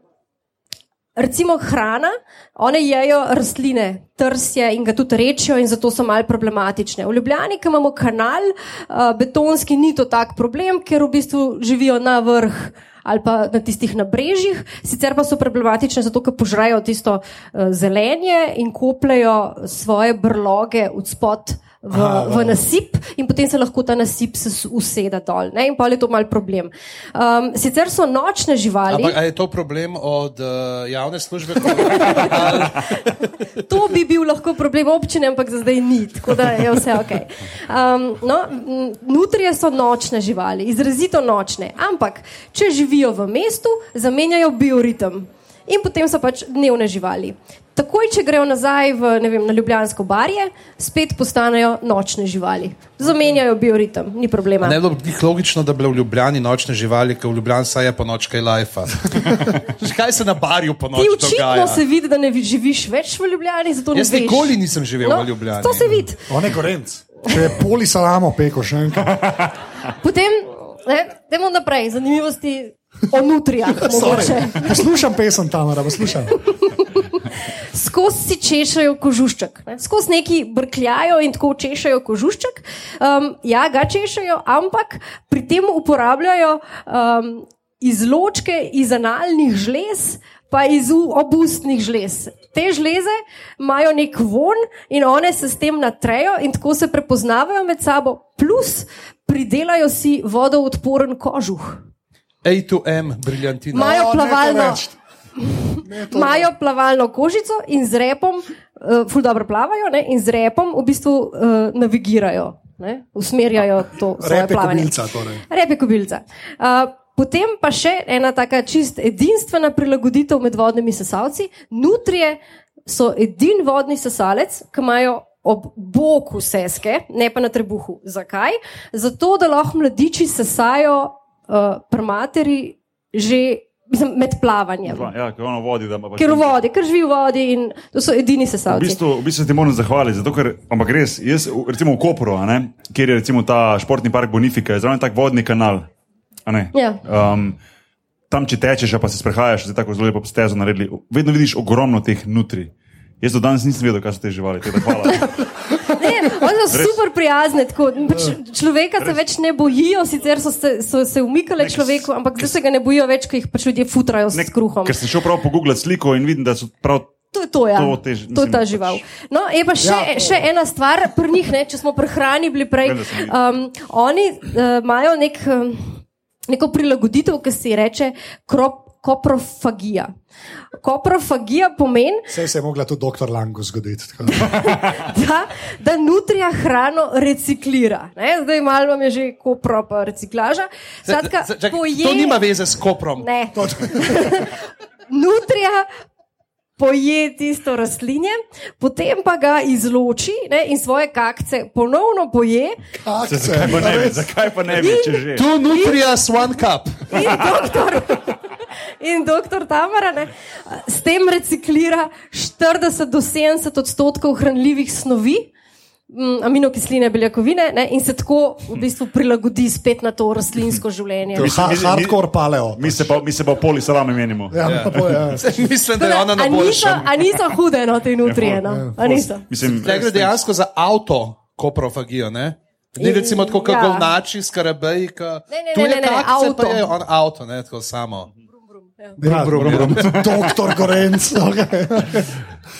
Recimo hrana, one jejo rastline, trsje in ga tudi rečijo, in zato so malce problematične. V Ljubljani, ki imamo kanal, uh, betonski, ni to tak problem, ker v bistvu živijo na vrh ali pa na tistih nabrežjih, sicer pa so problematične zato, ker požrajo tisto uh, zelenje in kopljajo svoje brloge od spod. V, v nasip, in potem se lahko ta nasip se usede dol, ne? in pa je to mal problem. Um, sicer so nočne živali. Ampak je to problem od uh, javne službe? To bi bil lahko problem občine, ampak za zdaj ni, tako da je vse ok. Um, no, nutrije so nočne živali, izrazito nočne, ampak če živijo v mestu, zamenjajo bioritem in potem so pač dnevne živali. Takoj, če grejo nazaj v, ne vem, na Ljubljansko barje, spet postanejo nočne živali. Zamenjajo bioritem, ni problema. Ne bi bilo logično, da bi bile v Ljubljani nočne živali, ker v Ljubljani saj je po noč kaj lajfa. kaj se na barju po noč očitno dogaja? se vidi, da ne vi- živiš več v Ljubljani, zato ne Jaz veš. nikoli nisem živel no, v Ljubljani. To se vidi. On je gorenc. Če je poli salamo peko, še enkrat. Potem, ne, idemo naprej, zanimivosti o nutrijah. Poslušam pesem Tamara, poslušam. Skozi si češajo kožušček, ne? skozi neki brkljajo in tako češajo kožušček. Um, ja, ga češajo, ampak pri tem uporabljajo um, izločke iz analnih žlez. Pa iz obustnih žlez. Te žleze imajo nek von in one se s tem natrejo in tako se prepoznavajo med sabo, plus pridelajo si vodoodporen kožuh. A2M, briljantina. Imajo O, ne to plavalno, reči. Ne, to imajo plavalno kožico in z repom, uh, ful dobro plavajo, ne, in z repom v bistvu uh, navigirajo, ne, usmerjajo to svoje plavanje. kobilca, torej. Rep je kobilca. Uh, Potem pa še ena taka čist edinstvena prilagoditev med vodnimi sesalci. Nutrije so edini vodni sesalec, ki imajo ob boku seske, ne pa na trebuhu. Zakaj? Zato, da lahko mladiči sesajo uh, pri materi že mislim, med plavanjem. Ja, ker ono vodi, da ima pač. Ker v vodi, ker živi v vodi in to so edini V sesalci. bistvu, v bistvu se ti moram zahvaliti, zato ker, ampak res, jaz, v- recimo v Kopru, ne, kjer je recimo ta športni park Bonifika, je zraven tak vodni kanal. Ja. Um, tam, če tečeš, pa se sprehajaš, zdaj tako zelo lepo stezo naredili, vedno vidiš ogromno teh nutri. Jaz do danes nisem vedel, kaj so te živali. Tako da hvala. Ne, one so super prijazne. Tako, pač človeka se več ne bojijo, sicer so se, so se umikale Nek- človeku, ampak zdaj se ga ne bojijo več, ker jih pač ljudje futrajo s Nek- kruhom. Ker sem šel prav pogooglati sliko in vidim, da so prav. To je to, ja. To te- to je ta mislim, žival. No, je pa še, Ja, to- še ena stvar pri njih, ne, če smo pri hrani bili prej. Um, oni uh, imajo nek, um, neko prilagoditev, ki se ji reče krop, koprofagija. Koprofagija pomeni, Vse se je mogla tudi doktor Lango zgoditi. tako da. da, da nutrija hrano reciklira. Ne? Zdaj malo vam je že kopro, pa reciklaža. Skratka, Čakaj, poje- To nima veze s koprom. Ne. Nutrija poje tisto rastlinje, potem pa ga izloči ne, in svoje kakce ponovno poje. Kakce, Zakaj pa ne bi, zakaj pa ne bi, če že? Tu nutrias one cup. In doktor, in doktor Tamara ne, s tem reciklira 40 do 70 odstotkov hranljivih snovi. Mm, Aminokisline, beljakovine, ne, in se tako v bistvu prilagodi spet na to rastlinsko življenje. To je ha, hardcore paleo. Mi se pa, mi se pa v poli salame menimo. Ja, ja. Pa, ja. Mislim, da je ona na boljšem. a niso hude, no, te nutrije? No? A niso? Mislim, Tukaj gre dejansko za avto koprofagijo. Ne? Ni recimo tako, kot Ja. govnači, skarabeji. Ne, ne, Tu ne, je ne, ne, kakce, avto. pa je on avto, ne tako samo. Ja, brum, brum. Doktor Gorenc, okay.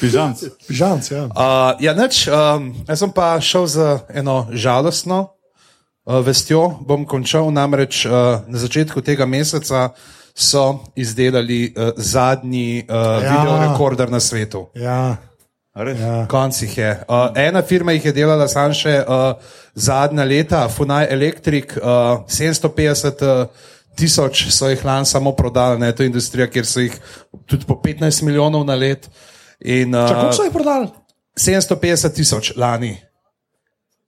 pižamc. Pižamc, ja. Uh, ja, nič, um, jaz sem pa šel za eno žalostno uh, vestjo. Bom končal namreč uh, na začetku tega meseca. So izdelali uh, zadnji uh, Ja. ja. videorekorder na svetu. ja. A res? Konc jih je. Uh, ena firma jih je delala samo še uh, zadnja leta, Funai Electric, uh, 750 uh, tisoč so jih lani samo prodali, ne, to je industrija, kjer so jih tudi po 15 milijonov na let. In, Kako uh, so jih prodali? 750 tisoč lani.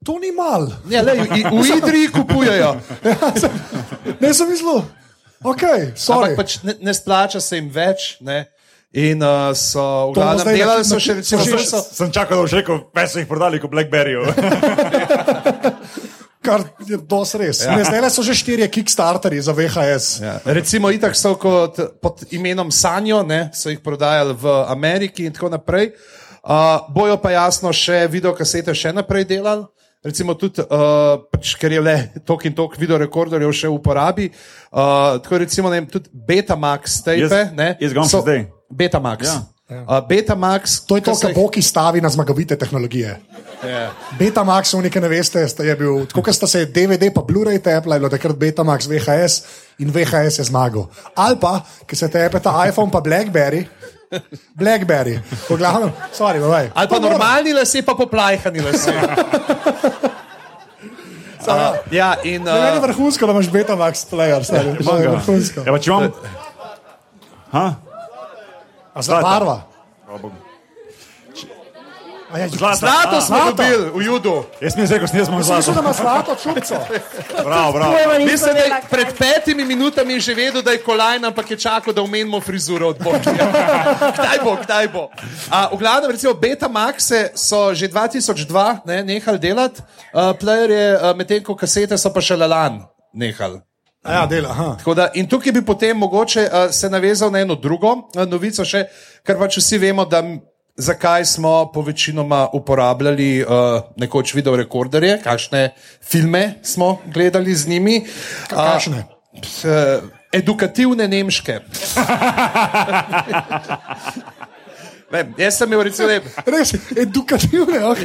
To ni mal. Ja, lej, v, Idriji kupujejo, Ne sem mislil. Ok, sorry. ampak pač ne, ne splača se jim več. Ne. In uh, so v glavnem delali, so še recimo, so, Sem čakal, da boš rekel, pa so jih prodali kot Blackberryjev. Kar je dos res. Ja. Zdaj so že štirje Kickstarterji za VHS. Ja. Recimo, itak so kot, pod imenom Sanjo, ne, so jih prodajali v Ameriki in tako naprej. Uh, bojo pa jasno še videokasete še naprej delali. Recimo tudi, uh, pač, ker je le tok in tok videorekorderjev še v uporabi. Uh, tako recimo, ne vem, tudi Betamax tape. Jaz- ne, jaz ga imam še zdaj. Betamax. Ja. Uh, Betamax. To je to, so kar Boki stavi na zmagovite tehnologije. Ja. Betamax, v nekaj ne veste, je bil, tako kot sta se DVD pa Blu-ray tepla, je bilo takrat Betamax, VHS in VHS je zmagal. Ali pa, ki se tepe ta iPhone pa Blackberry. Blackberry, v glavnem, sorry, bye. Ali pa normalni lase, pa poplajhani lase. Uh, ja, in, Ne, meni je uh, vrhunsko, da imaš Betamax player, stari. To je vrhunsko. Ja, pa če imam. Ha? A za barva? A ja, zlato smo dobili v Judu. Jaz mi je rekel, smo Mislim, zlato. da ima zlato čupco. Bravo, bravo. Pojma nisem Mislim, da je pred petimi minutami že vedel, da je kolajna, ampak je čakal, da umenimo frizuro od Boga. kdaj bo, kdaj bo. A, v glavnem, recimo, Betamaxe so že 2002 ne, nehali delati, uh, playerje, uh, medtem ko kasete so pa še lalan nehali. Ja, dela, aha. Tako Da, in tukaj bi potem mogoče uh, se navezal na eno drugo uh, novico, še, ker pač vsi vemo, da, zakaj smo povečinoma uporabljali uh, nekoč video rekorderje, kakšne filme smo gledali z njimi. Kakšne? Uh, edukativne nemške. Ne, jaz sem imel recimo, ne, Res, edukativne, ok.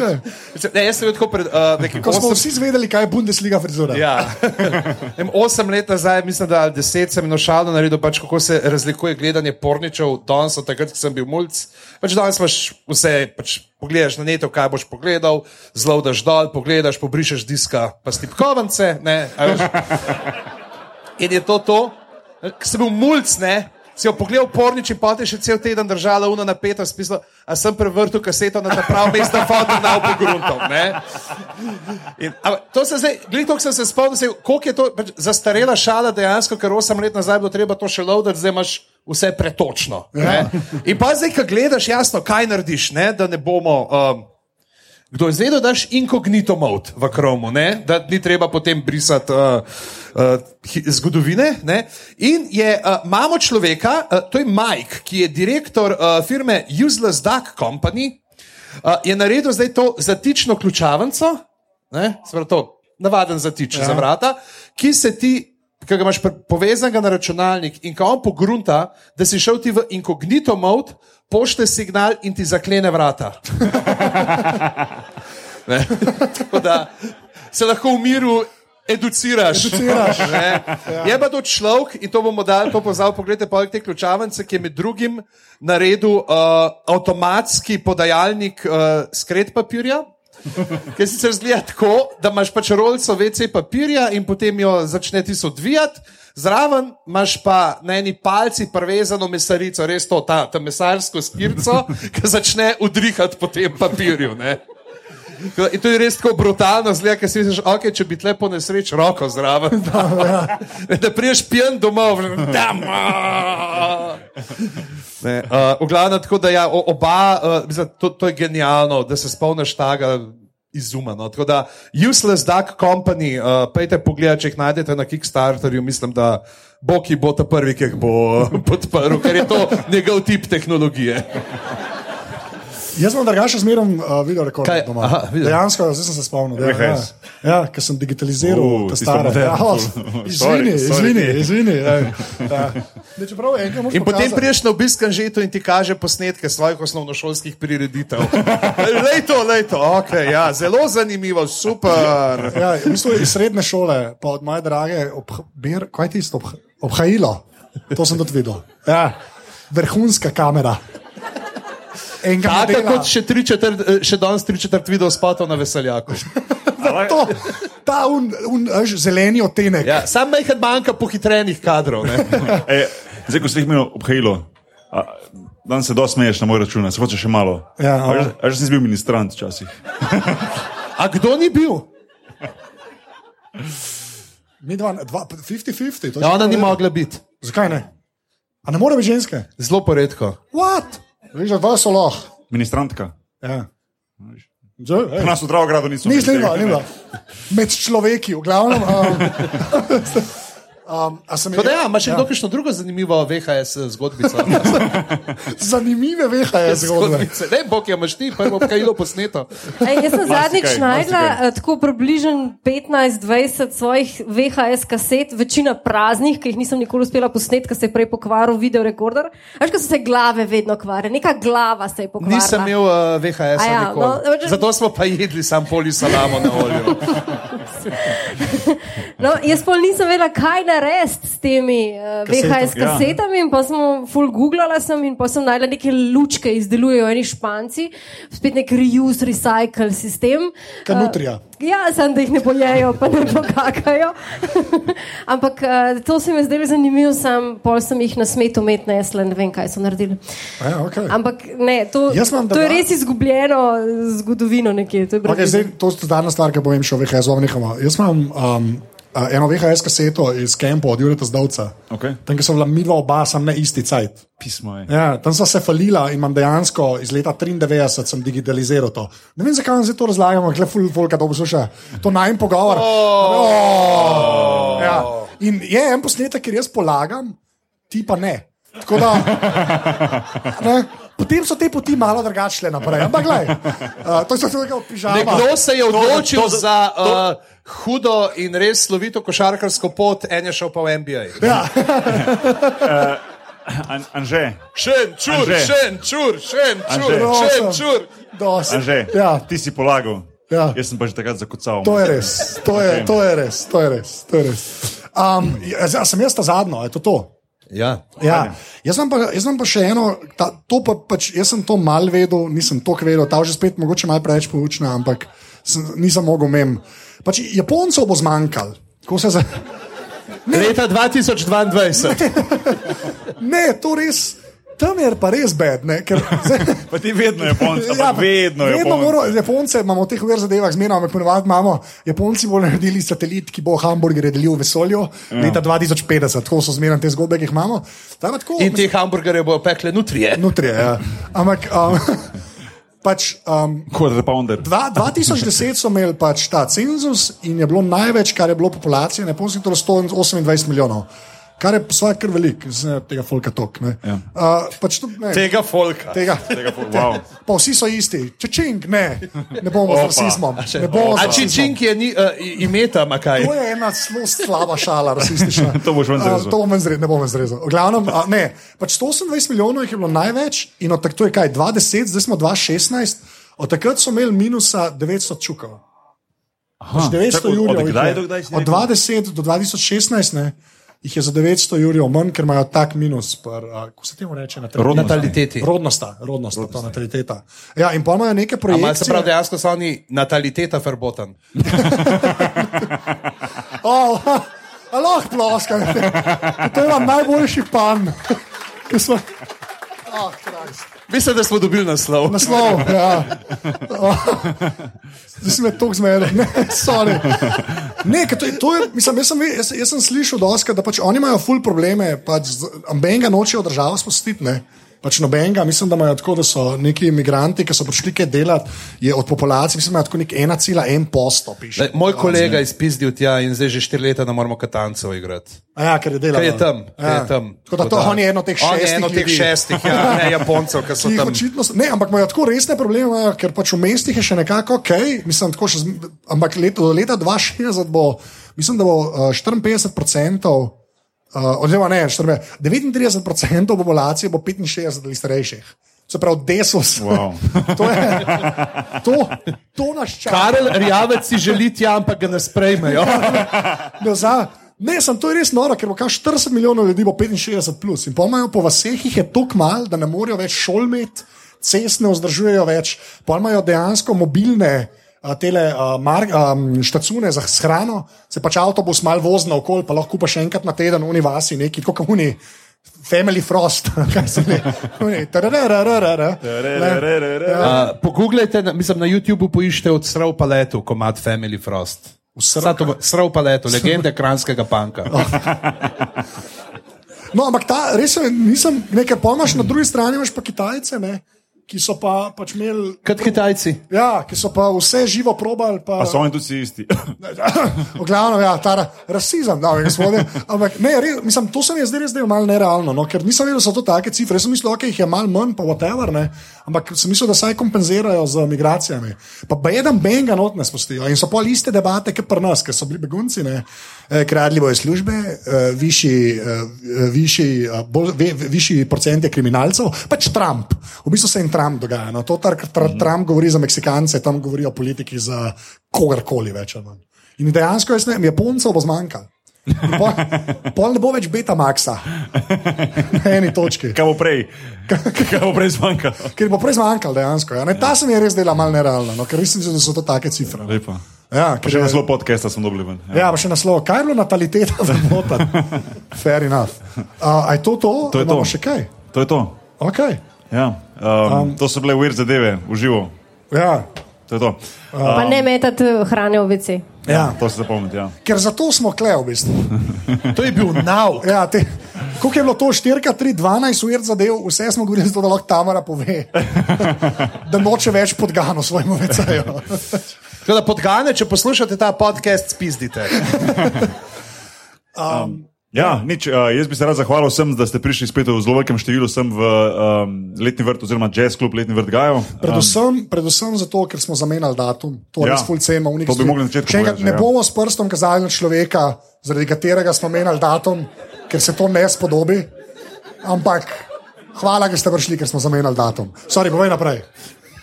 ne, jaz sem imel tako pred uh, nekim Ko smo osem- vsi zvedeli, kaj je Bundesliga frizura. Ja. Vem, osem let nazaj, mislim, da deset sem eno šalo naredil, pač, kako se razlikuje gledanje porničev, danes od takrat, ko sem bil mulj. Pač danes imaš vse, pač, pogledaš na neto, kaj boš pogledal, zelo daš dol, pogledaš, pobrišeš diska, pa stipkovance. Ne. In je to to, ker sem bil mulj, ne. Si jo pogledal pornič in potem še cel teden držala una napeta, spisala, a sem prevrtel kaseto na ta prav mest, da fotor na ampak to se zdaj, gledaj, sem se spomnil, se, koliko je to pač, zastarela šala dejansko, ker 8 let nazaj bilo treba to še loviti, zdaj imaš vse pretočno. Ja. In pa zdaj, ko gledaš, jasno, kaj narediš, ne, da ne bomo. Um, Kdo je zvedel, da daš inkognito mod v kromu, ne? da ni treba potem brisati uh, uh, zgodovine. Ne? In je, uh, imamo človeka, uh, to je Mike, ki je direktor uh, firme Useless Duck Company, uh, je naredil zdaj to zatično ključavnico, pravi to navaden zatič ja. za vrata, ki se ti. Ki ga imaš povezanega na računalnik in ko on pogrunta, da si šel ti v inkognito mod, pošle signal in ti zaklene vrata. Da se lahko v miru educiraš. Educiraš. Ne? Je pa to človek in to bomo dali, to poznal, pogledajte, poleg te ključavnice, ki je med drugim naredil uh, avtomatski podajalnik uh, skred papirja. Ker sicer zgleda tako, da imaš pač rolico WC papirja in potem jo začne ti se odvijati, Zraven imaš pa na eni palci prevezano mesarico, res to, ta, ta mesarsko skirco, ki začne udrihati po tem papirju. Ne? In to je res tako brutalno, zgleda, ker si misliš, okay, če bi tle po nesreč roko zraven. Da, da priješ pijan domov, tam. Ne, uh, v glavnem, tako da ja, oba, uh, mislim, to, to je genialno, da se spomniš tega izuma. No. Tako da Useless Duck Company, uh, pejte pogled, če jih najdete na Kickstarterju, mislim, da Boki bo ta prvi, ki jih bo podprl, ker je to njegov tip tehnologije. Jaz sem drugače zmeraj uh, video rekord Kaj? doma. Aha, video. Dejansko, zdaj sem se spomnil. Da, ja, VHS. ja, ker sem digitaliziral Uh, te stare. Ja, izvini, izvini, izvini. Ja. Ne, čeprav In potem pokazati- priješ na obisk Anžetu in ti kaže posnetke svojih osnovnošolskih prireditev. Lej to, lej to, okay, ja, zelo zanimivo, super. Ja, v bistvu iz srednje šole, pa od moje drage, obhr, kaj ti je obh, obhajilo. To sem tudi videl. Ja, vrhunska kamera. Tako kot še, četrt, eh, še danes tri četrt video spotov na veseljaku. to, ta un, un, veš, zeleni odtenek. Ja, sam majhen manjka pohitrenih kadrov. Ne? E, zdaj, ko si jih imel obhajilo, a, danes se dosti smeješ na moj račun, se hoče še malo. Ja, a, že- si bil ministrant včasih. A kdo ni bil? Mi dva, dva 50-50. to je Ja, ona ni mogla biti. Zakaj ne? A ne more biti ženske? Zelo poredko. What? Veš, da dva so lahko. Ministrantka. Ja. Pri nas v Dravogradu nismo. Tega. ni bila. Med človeki, v glavnem. Um, um, da, ja, imaš še kdo kakšno drugo zanimivo VHS zgodbico? Zanimive VHS zgodbe. Zgodbice. Ne, bog je, imaš ti prvo kajilo posneto. Ej, jaz sem zadnjič najdla eh, tako približno 15-20 svojih VHS kaset, večina praznih, ki jih nisem nikoli uspela posneti, ker se je prej pokvaril videorekorder. Veš, ko so se glave vedno kvare, neka glava se je pokvarila. Nisem imel uh, VHS, A ja, nikoli. no, Zato smo pa jedli sam poli salamo na olju. No, jaz pa nisem vedela, kaj narediti s temi uh, VHS Ja. kasetami. In pa sem full googlala sem in pa sem najdela neke lučke, izdelujejo eni španci, spet nek reuse, recycle sistem. Kaj nutrija. Uh, ja, sem da jih ne pojejo, pa ne pokakajo. Ampak uh, to se mi je zdelo zanimivo, sam pol sem jih na smetu met nesla, ne vem, kaj so naredili. A Ja, okay. Ampak ne, to, to je res izgubljeno zgodovino nekje. To je Okay, zdaj, to je zadnja stvar, ki povem še o VHS. -u, nehamo. Jaz imam um, uh, eno VHS kaseto iz Kempa od Jureta Zdovca. Okay. Tam, ki so bila midva oba, sem ne isti cajt. Pismo je. Ja, tam sem se falila in imam dejansko iz leta 93 sem digitaliziral to. Ne vem, zakaj vam zdaj to razlagamo, kle ful volka to posluša. To naj en pogovor. Oh. Ja. In je en posnetek, kjer jaz polagam, ti pa ne. Tako da, ne, potem so te poti malo drugačne naprej. Ampak, gledaj, uh, to so tudi pižama. Nekdo se je odločil to- to- za uh, hudo in res slovito košarkarsko pot, en je šel pa v NBA. Ja. An, Anže, Šen, čur, Anže. šen, čur, šen, čur, Anže. šen, Awesome. čur. Dosti. Anže Ja. ti si polagal. Ja. Jaz sem pa že takrat zakucal. To je res, to je, to je res, to je res. To je res. Um, jaz, a sem jaz ta zadnjo, je to to? Ja. Ja. Jaz imam pa, jaz imam pa še eno, ta, to pa, pač, jaz sem to mal vedel, nisem to vedel, ta že spet mogoče malo preveč poučna, ampak sem, nisem mogel mem. Pač, Japoncev bo zmanjkalo. Za- Leta 2022. Ne, to res. Tam je pa res bed, ne, ker zdaj, Pa ti vedno Japonci, ja, vedno vedno Japonci. mora, Japonce imamo v teh ver zadevah, zmerno, ampak ponovadi imamo. Japonci bodo naredili satelit, ki bo hamburgerje delil v vesolju ja. leta 2050, tako so zmerno te zgodbe, ki jih imamo. Pa Tako, In te hamburgerje bodo pekle nutrije. Nutrije, ja. Ampak. Um, Pač, um, dva, 2010 so imeli pač ta cenzus in je bilo največ, kar je bilo populacije, ne pomeni, torej 128 milijonov. Kar je svoj kar velik, z tega folka tok. Ne. Ja. Uh, pač tudi, ne, Tega folka. tega. Tega po- wow. Pa vsi so isti, čečing, ne, ne bomo z Opa. rasizmom. Ne bomo z A čičink je ni, uh, imeta, ma kaj? To je ena zelo slaba šala, rasistična. To boš ven zrezal. A, To bom ven zrezal, ne bom ven zrezal. V glavnem, a, ne, pač 128 milijonov jih je bilo največ in od takrat to je kaj, 20, zdaj smo 2016, od takrat so imeli minusa 900 čukov. Pač 900 Čakaj, od- jurjev. od jih kdaj do kdaj Od rekel? 20 do 2016 ne, jih je za 900 jurjev manj, ker imajo tak minus. Kako se temu reče? Rodnost. Nataliteti. Rodnosta, rodnosta, to nataliteta. Ja, in pa imajo neke Ampak se projekcije. pravi, dejansko so oni nataliteta verboten. Oh, A lahko ploskate. To je vam najboljši pan. Oh. Mislim, da smo dobili naslov. Naslov, ja. Zdaj si me tako zmedel, ne, sorry. Ne, to, je- to je, mislim, jaz, sem, jaz, jaz sem slišal doskrat, da pač oni imajo ful probleme, pač ambenga nočejo državo spustiti, ne. Pač nobenega, mislim, da imajo tako, da so neki imigranti, ki so prišli kaj delati, je od populacije, mislim, da imajo tako nek 1,1 posto. Piše. Lej, Moj kolega je izpizdil tja in zdaj že štiri leta ne moramo katancev igrati. A Ja, ker je delal. Kaj je tam? Kaj je tam? Tako da to, on je eno teh On je šestih. eno teh šestih, ja, ne Japoncev, ki so tam. očitno, ne, ampak imajo tako resne probleme, ker pač v mestih je še nekako ok, mislim, tako še, ampak let, do leta 2060 bo, mislim, da bo uh, 54%, uh, oziroma ne, 54, 39% populacije bo 65 ali starejših. Se pravi, desus. Wow. to, je, to, to nas čaka. Karel Rjavec si želi tja, ampak ga ne sprejmejo. Ne, za, ne, sem to je res noro, ker bo kar 40 milijonov ljudi, bo 65 plus. In pomajo po vseh jih je tako mal, da ne morejo več šol imeti, cest ne vzdržujejo več, pomajo dejansko mobilne. A, Tele uh, mar, um, štacune za hrano, se pač avtobus mal vozi na okolje, pa lahko pa še enkrat na teden v Univasi, neki kot kuni, Family Frost, kaj se ne. Ja. Pogooglejte, na- mislim, na YouTubu poiščite od Srav paletu, komat Family Frost. Srav- paletu, legende kranskega panka. No, ampak ta, res nisem, nekaj pomaš, na drugi strani imaš pa Kitajce, ne, ki so pa pač imeli. Kot Kitajci. Ja, ki so pa vse živo probali. Pa, Pa so oni tudi isti. v glavnem, ja, ta ra- rasizem, da je gospodje. Ampak ne, res, mislim, to se mi je zdaj res zdelo malo nerealno, no, ker nisem vedel, da so to take cifre. Jaz sem mislil, da okay, jih je malo manj, pa whatever, ne, ampak sem mislil, da saj kompenzirajo z migracijami. Pa beden benga not ne spustijo. In so pol iste debate, kot pri nas, ker so bili begunci, ne. Eh, Kradli bojo službe, eh, višji, eh, višji, bolj, višji procent je kriminalcev, pač Trump. V bistvu se jim Trump dogaja. No. To, kar kar Trump govori za Meksikance, tam govorijo politiki za kogarkoli več. In dejansko, jaz ne vem, Japoncev bo zmanjkalo. Pol, pol ne bo več beta maxa na eni točki, Kaj bo prej? Kaj bo prej zmanjkalo? ker bo prej zmanjkalo dejansko. Ja. Ne, ta se mi je res dela malo nerealna, no, ker mislim, da so to take cifre. no. Lepo. Ja, ker še je- naslov podcasta smo dobili ven. Ja, pa še naslov. Kaj je bilo nataliteta v Motan? Fair enough. Uh, a je to to? To je Imamo to. še kaj? To je to. Okay. Ja. Um, to so bile weird zadeve, uživo. Ja. To je to. Pa ne metati hrane v vici. Ja. To se zapomnite. Ja. Ker zato smo kle v bistvu. To je bil nauk. Ja, te, koliko je bilo to 4, 3, 12 ur zadev, vse smo govorili, zato, da lahko Tamara pove, da noče več podgano svojemu veceju. Tako da podgane, če poslušate ta podcast, spizdite. Ja, nič, uh, jaz bi se rad zahvalil vsem, da ste prišli spet v zelo velikem številu sem v um, letni vrt oziroma jazz klub letni vrt Gajo. Predvsem, predvsem zato, ker smo zamenjali datum. To je Ja. res full cena. To bi mogli povedati, ne ja. bomo s prstom kazali na človeka, zaradi katerega smo menjali datum, ker se to ne spodobi. Ampak hvala, ker ste prišli, ker smo zamenjali datum. Sorry, povej naprej.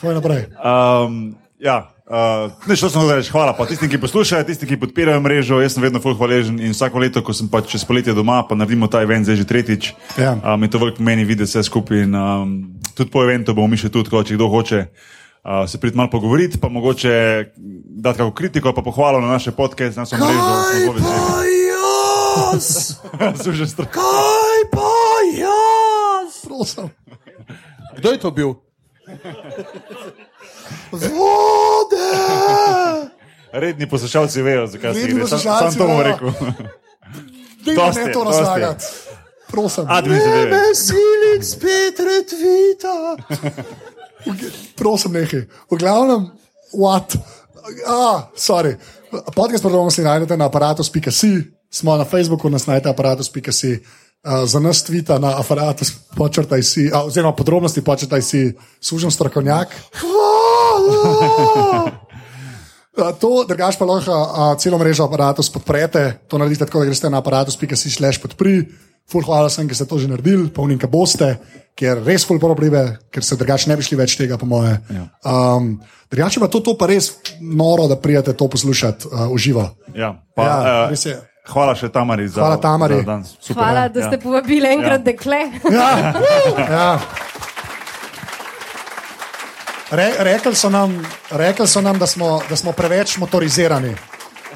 Povej naprej. Um, ja, uh, ne, što sem reči, hvala pa tistim, ki poslušajo, tistim, ki podpirajo mrežo. Jaz sem vedno full hvaležen in vsako leto, ko sem pač čez poletje doma, pa naredimo ta event zdaj že tretjič. Ja. Um, je to veliko pomeni videti vse skupaj in um, tudi po eventu bomo mi še tudi, tako, če kdo hoče. Uh, se prid malo pogovoriti, pa mogoče dati kako kritiko, pa pohvalo na naše podcaste, na našo mrežo. jaz? Kaj pa jaz? Prosim. Kdo je to bil? Vode! Redni poslušalci vejo, zakaj se gre. Sam, poslušalci sam to bom rekel. Dej Dosti, ne to razlagati. Prosim. Admin zadeve. Veselik spet retvita. Prosim, nekaj. V glavnem, what? Ah, sorry. Podcast program si najdete na aparatu.si, smo na Facebooku, nas najdete na aparatu.si. Uh, za nas tvita na aparatu, počrtaj si, uh, oziroma podrobnosti počrtaj si, služen strokovnjak. Uh, To, drugač pa lahko uh, celo mrežo aparatus podprete. To naredite tako, da greste na aparatus.si slash podpri. Ful hvala sem, ki ste to že naredili, polnim, ki boste, ker res ful porobrive, ker se drugače ne bi šli več tega, po moje. Um, drugače pa to, to pa res noro, da prijete to poslušati uh, v živo. Ja, pa, Ja, ja, res je. Hvala še Tamari za, Hvala, Tamari. za danes. Super, Hvala, ja. da ste povabili enkrat Ja. dekle. Ja, ja. Re, rekli, so nam, rekli so nam, da smo, da smo preveč motorizirani.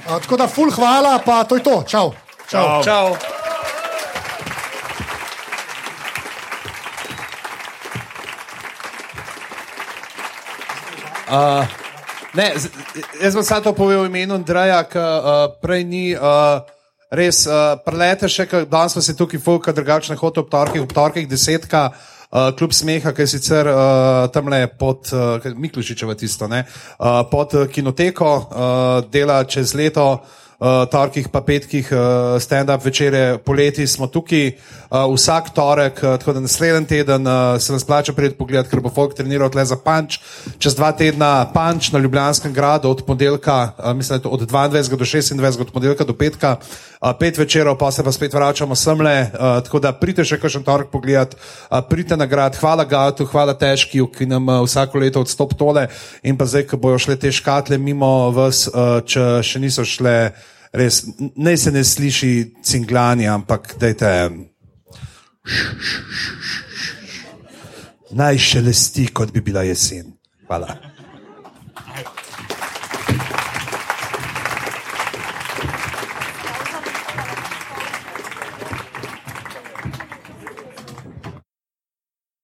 Uh, tako da, ful hvala, pa to je to. Čau. Čau. Čau. Uh, ne, jaz bom samo to povedal v imenu Andreja, ki uh, prej ni uh, res uh, prelete še, ker danes smo se tukaj fulka drugačne hote ob torkih, ob torkih desetka. Uh, kljub smeha, ki je sicer uh, tam le pod uh, Miklušičeva tisto, ne, uh, pod kinoteko, uh, dela čez leto, torkih pa petkih, uh, stand-up večere, poleti smo tukaj, uh, vsak torek, uh, tako da naslednji teden uh, se nas plača priti pogledat, ker bo folk treniral tle za panč, čez dva tedna panč na Ljubljanskem gradu od ponedeljka, uh, mislim, od 22 do 26, od ponedeljka do petka, uh, pet večerov, pa se pa spet vračamo semle, uh, tako da pridite še kakšen torek pogledat, uh, pridite na grad, hvala Gatu, hvala Težkiju, ki nam uh, vsako leto odstop tole. In pa zdaj, ko bojo šle te škatle mimo vas, uh, če še niso šle, res, naj se ne sliši cinglanje, ampak dajte. Naj šelesti, kot bi bila jesen. Hvala.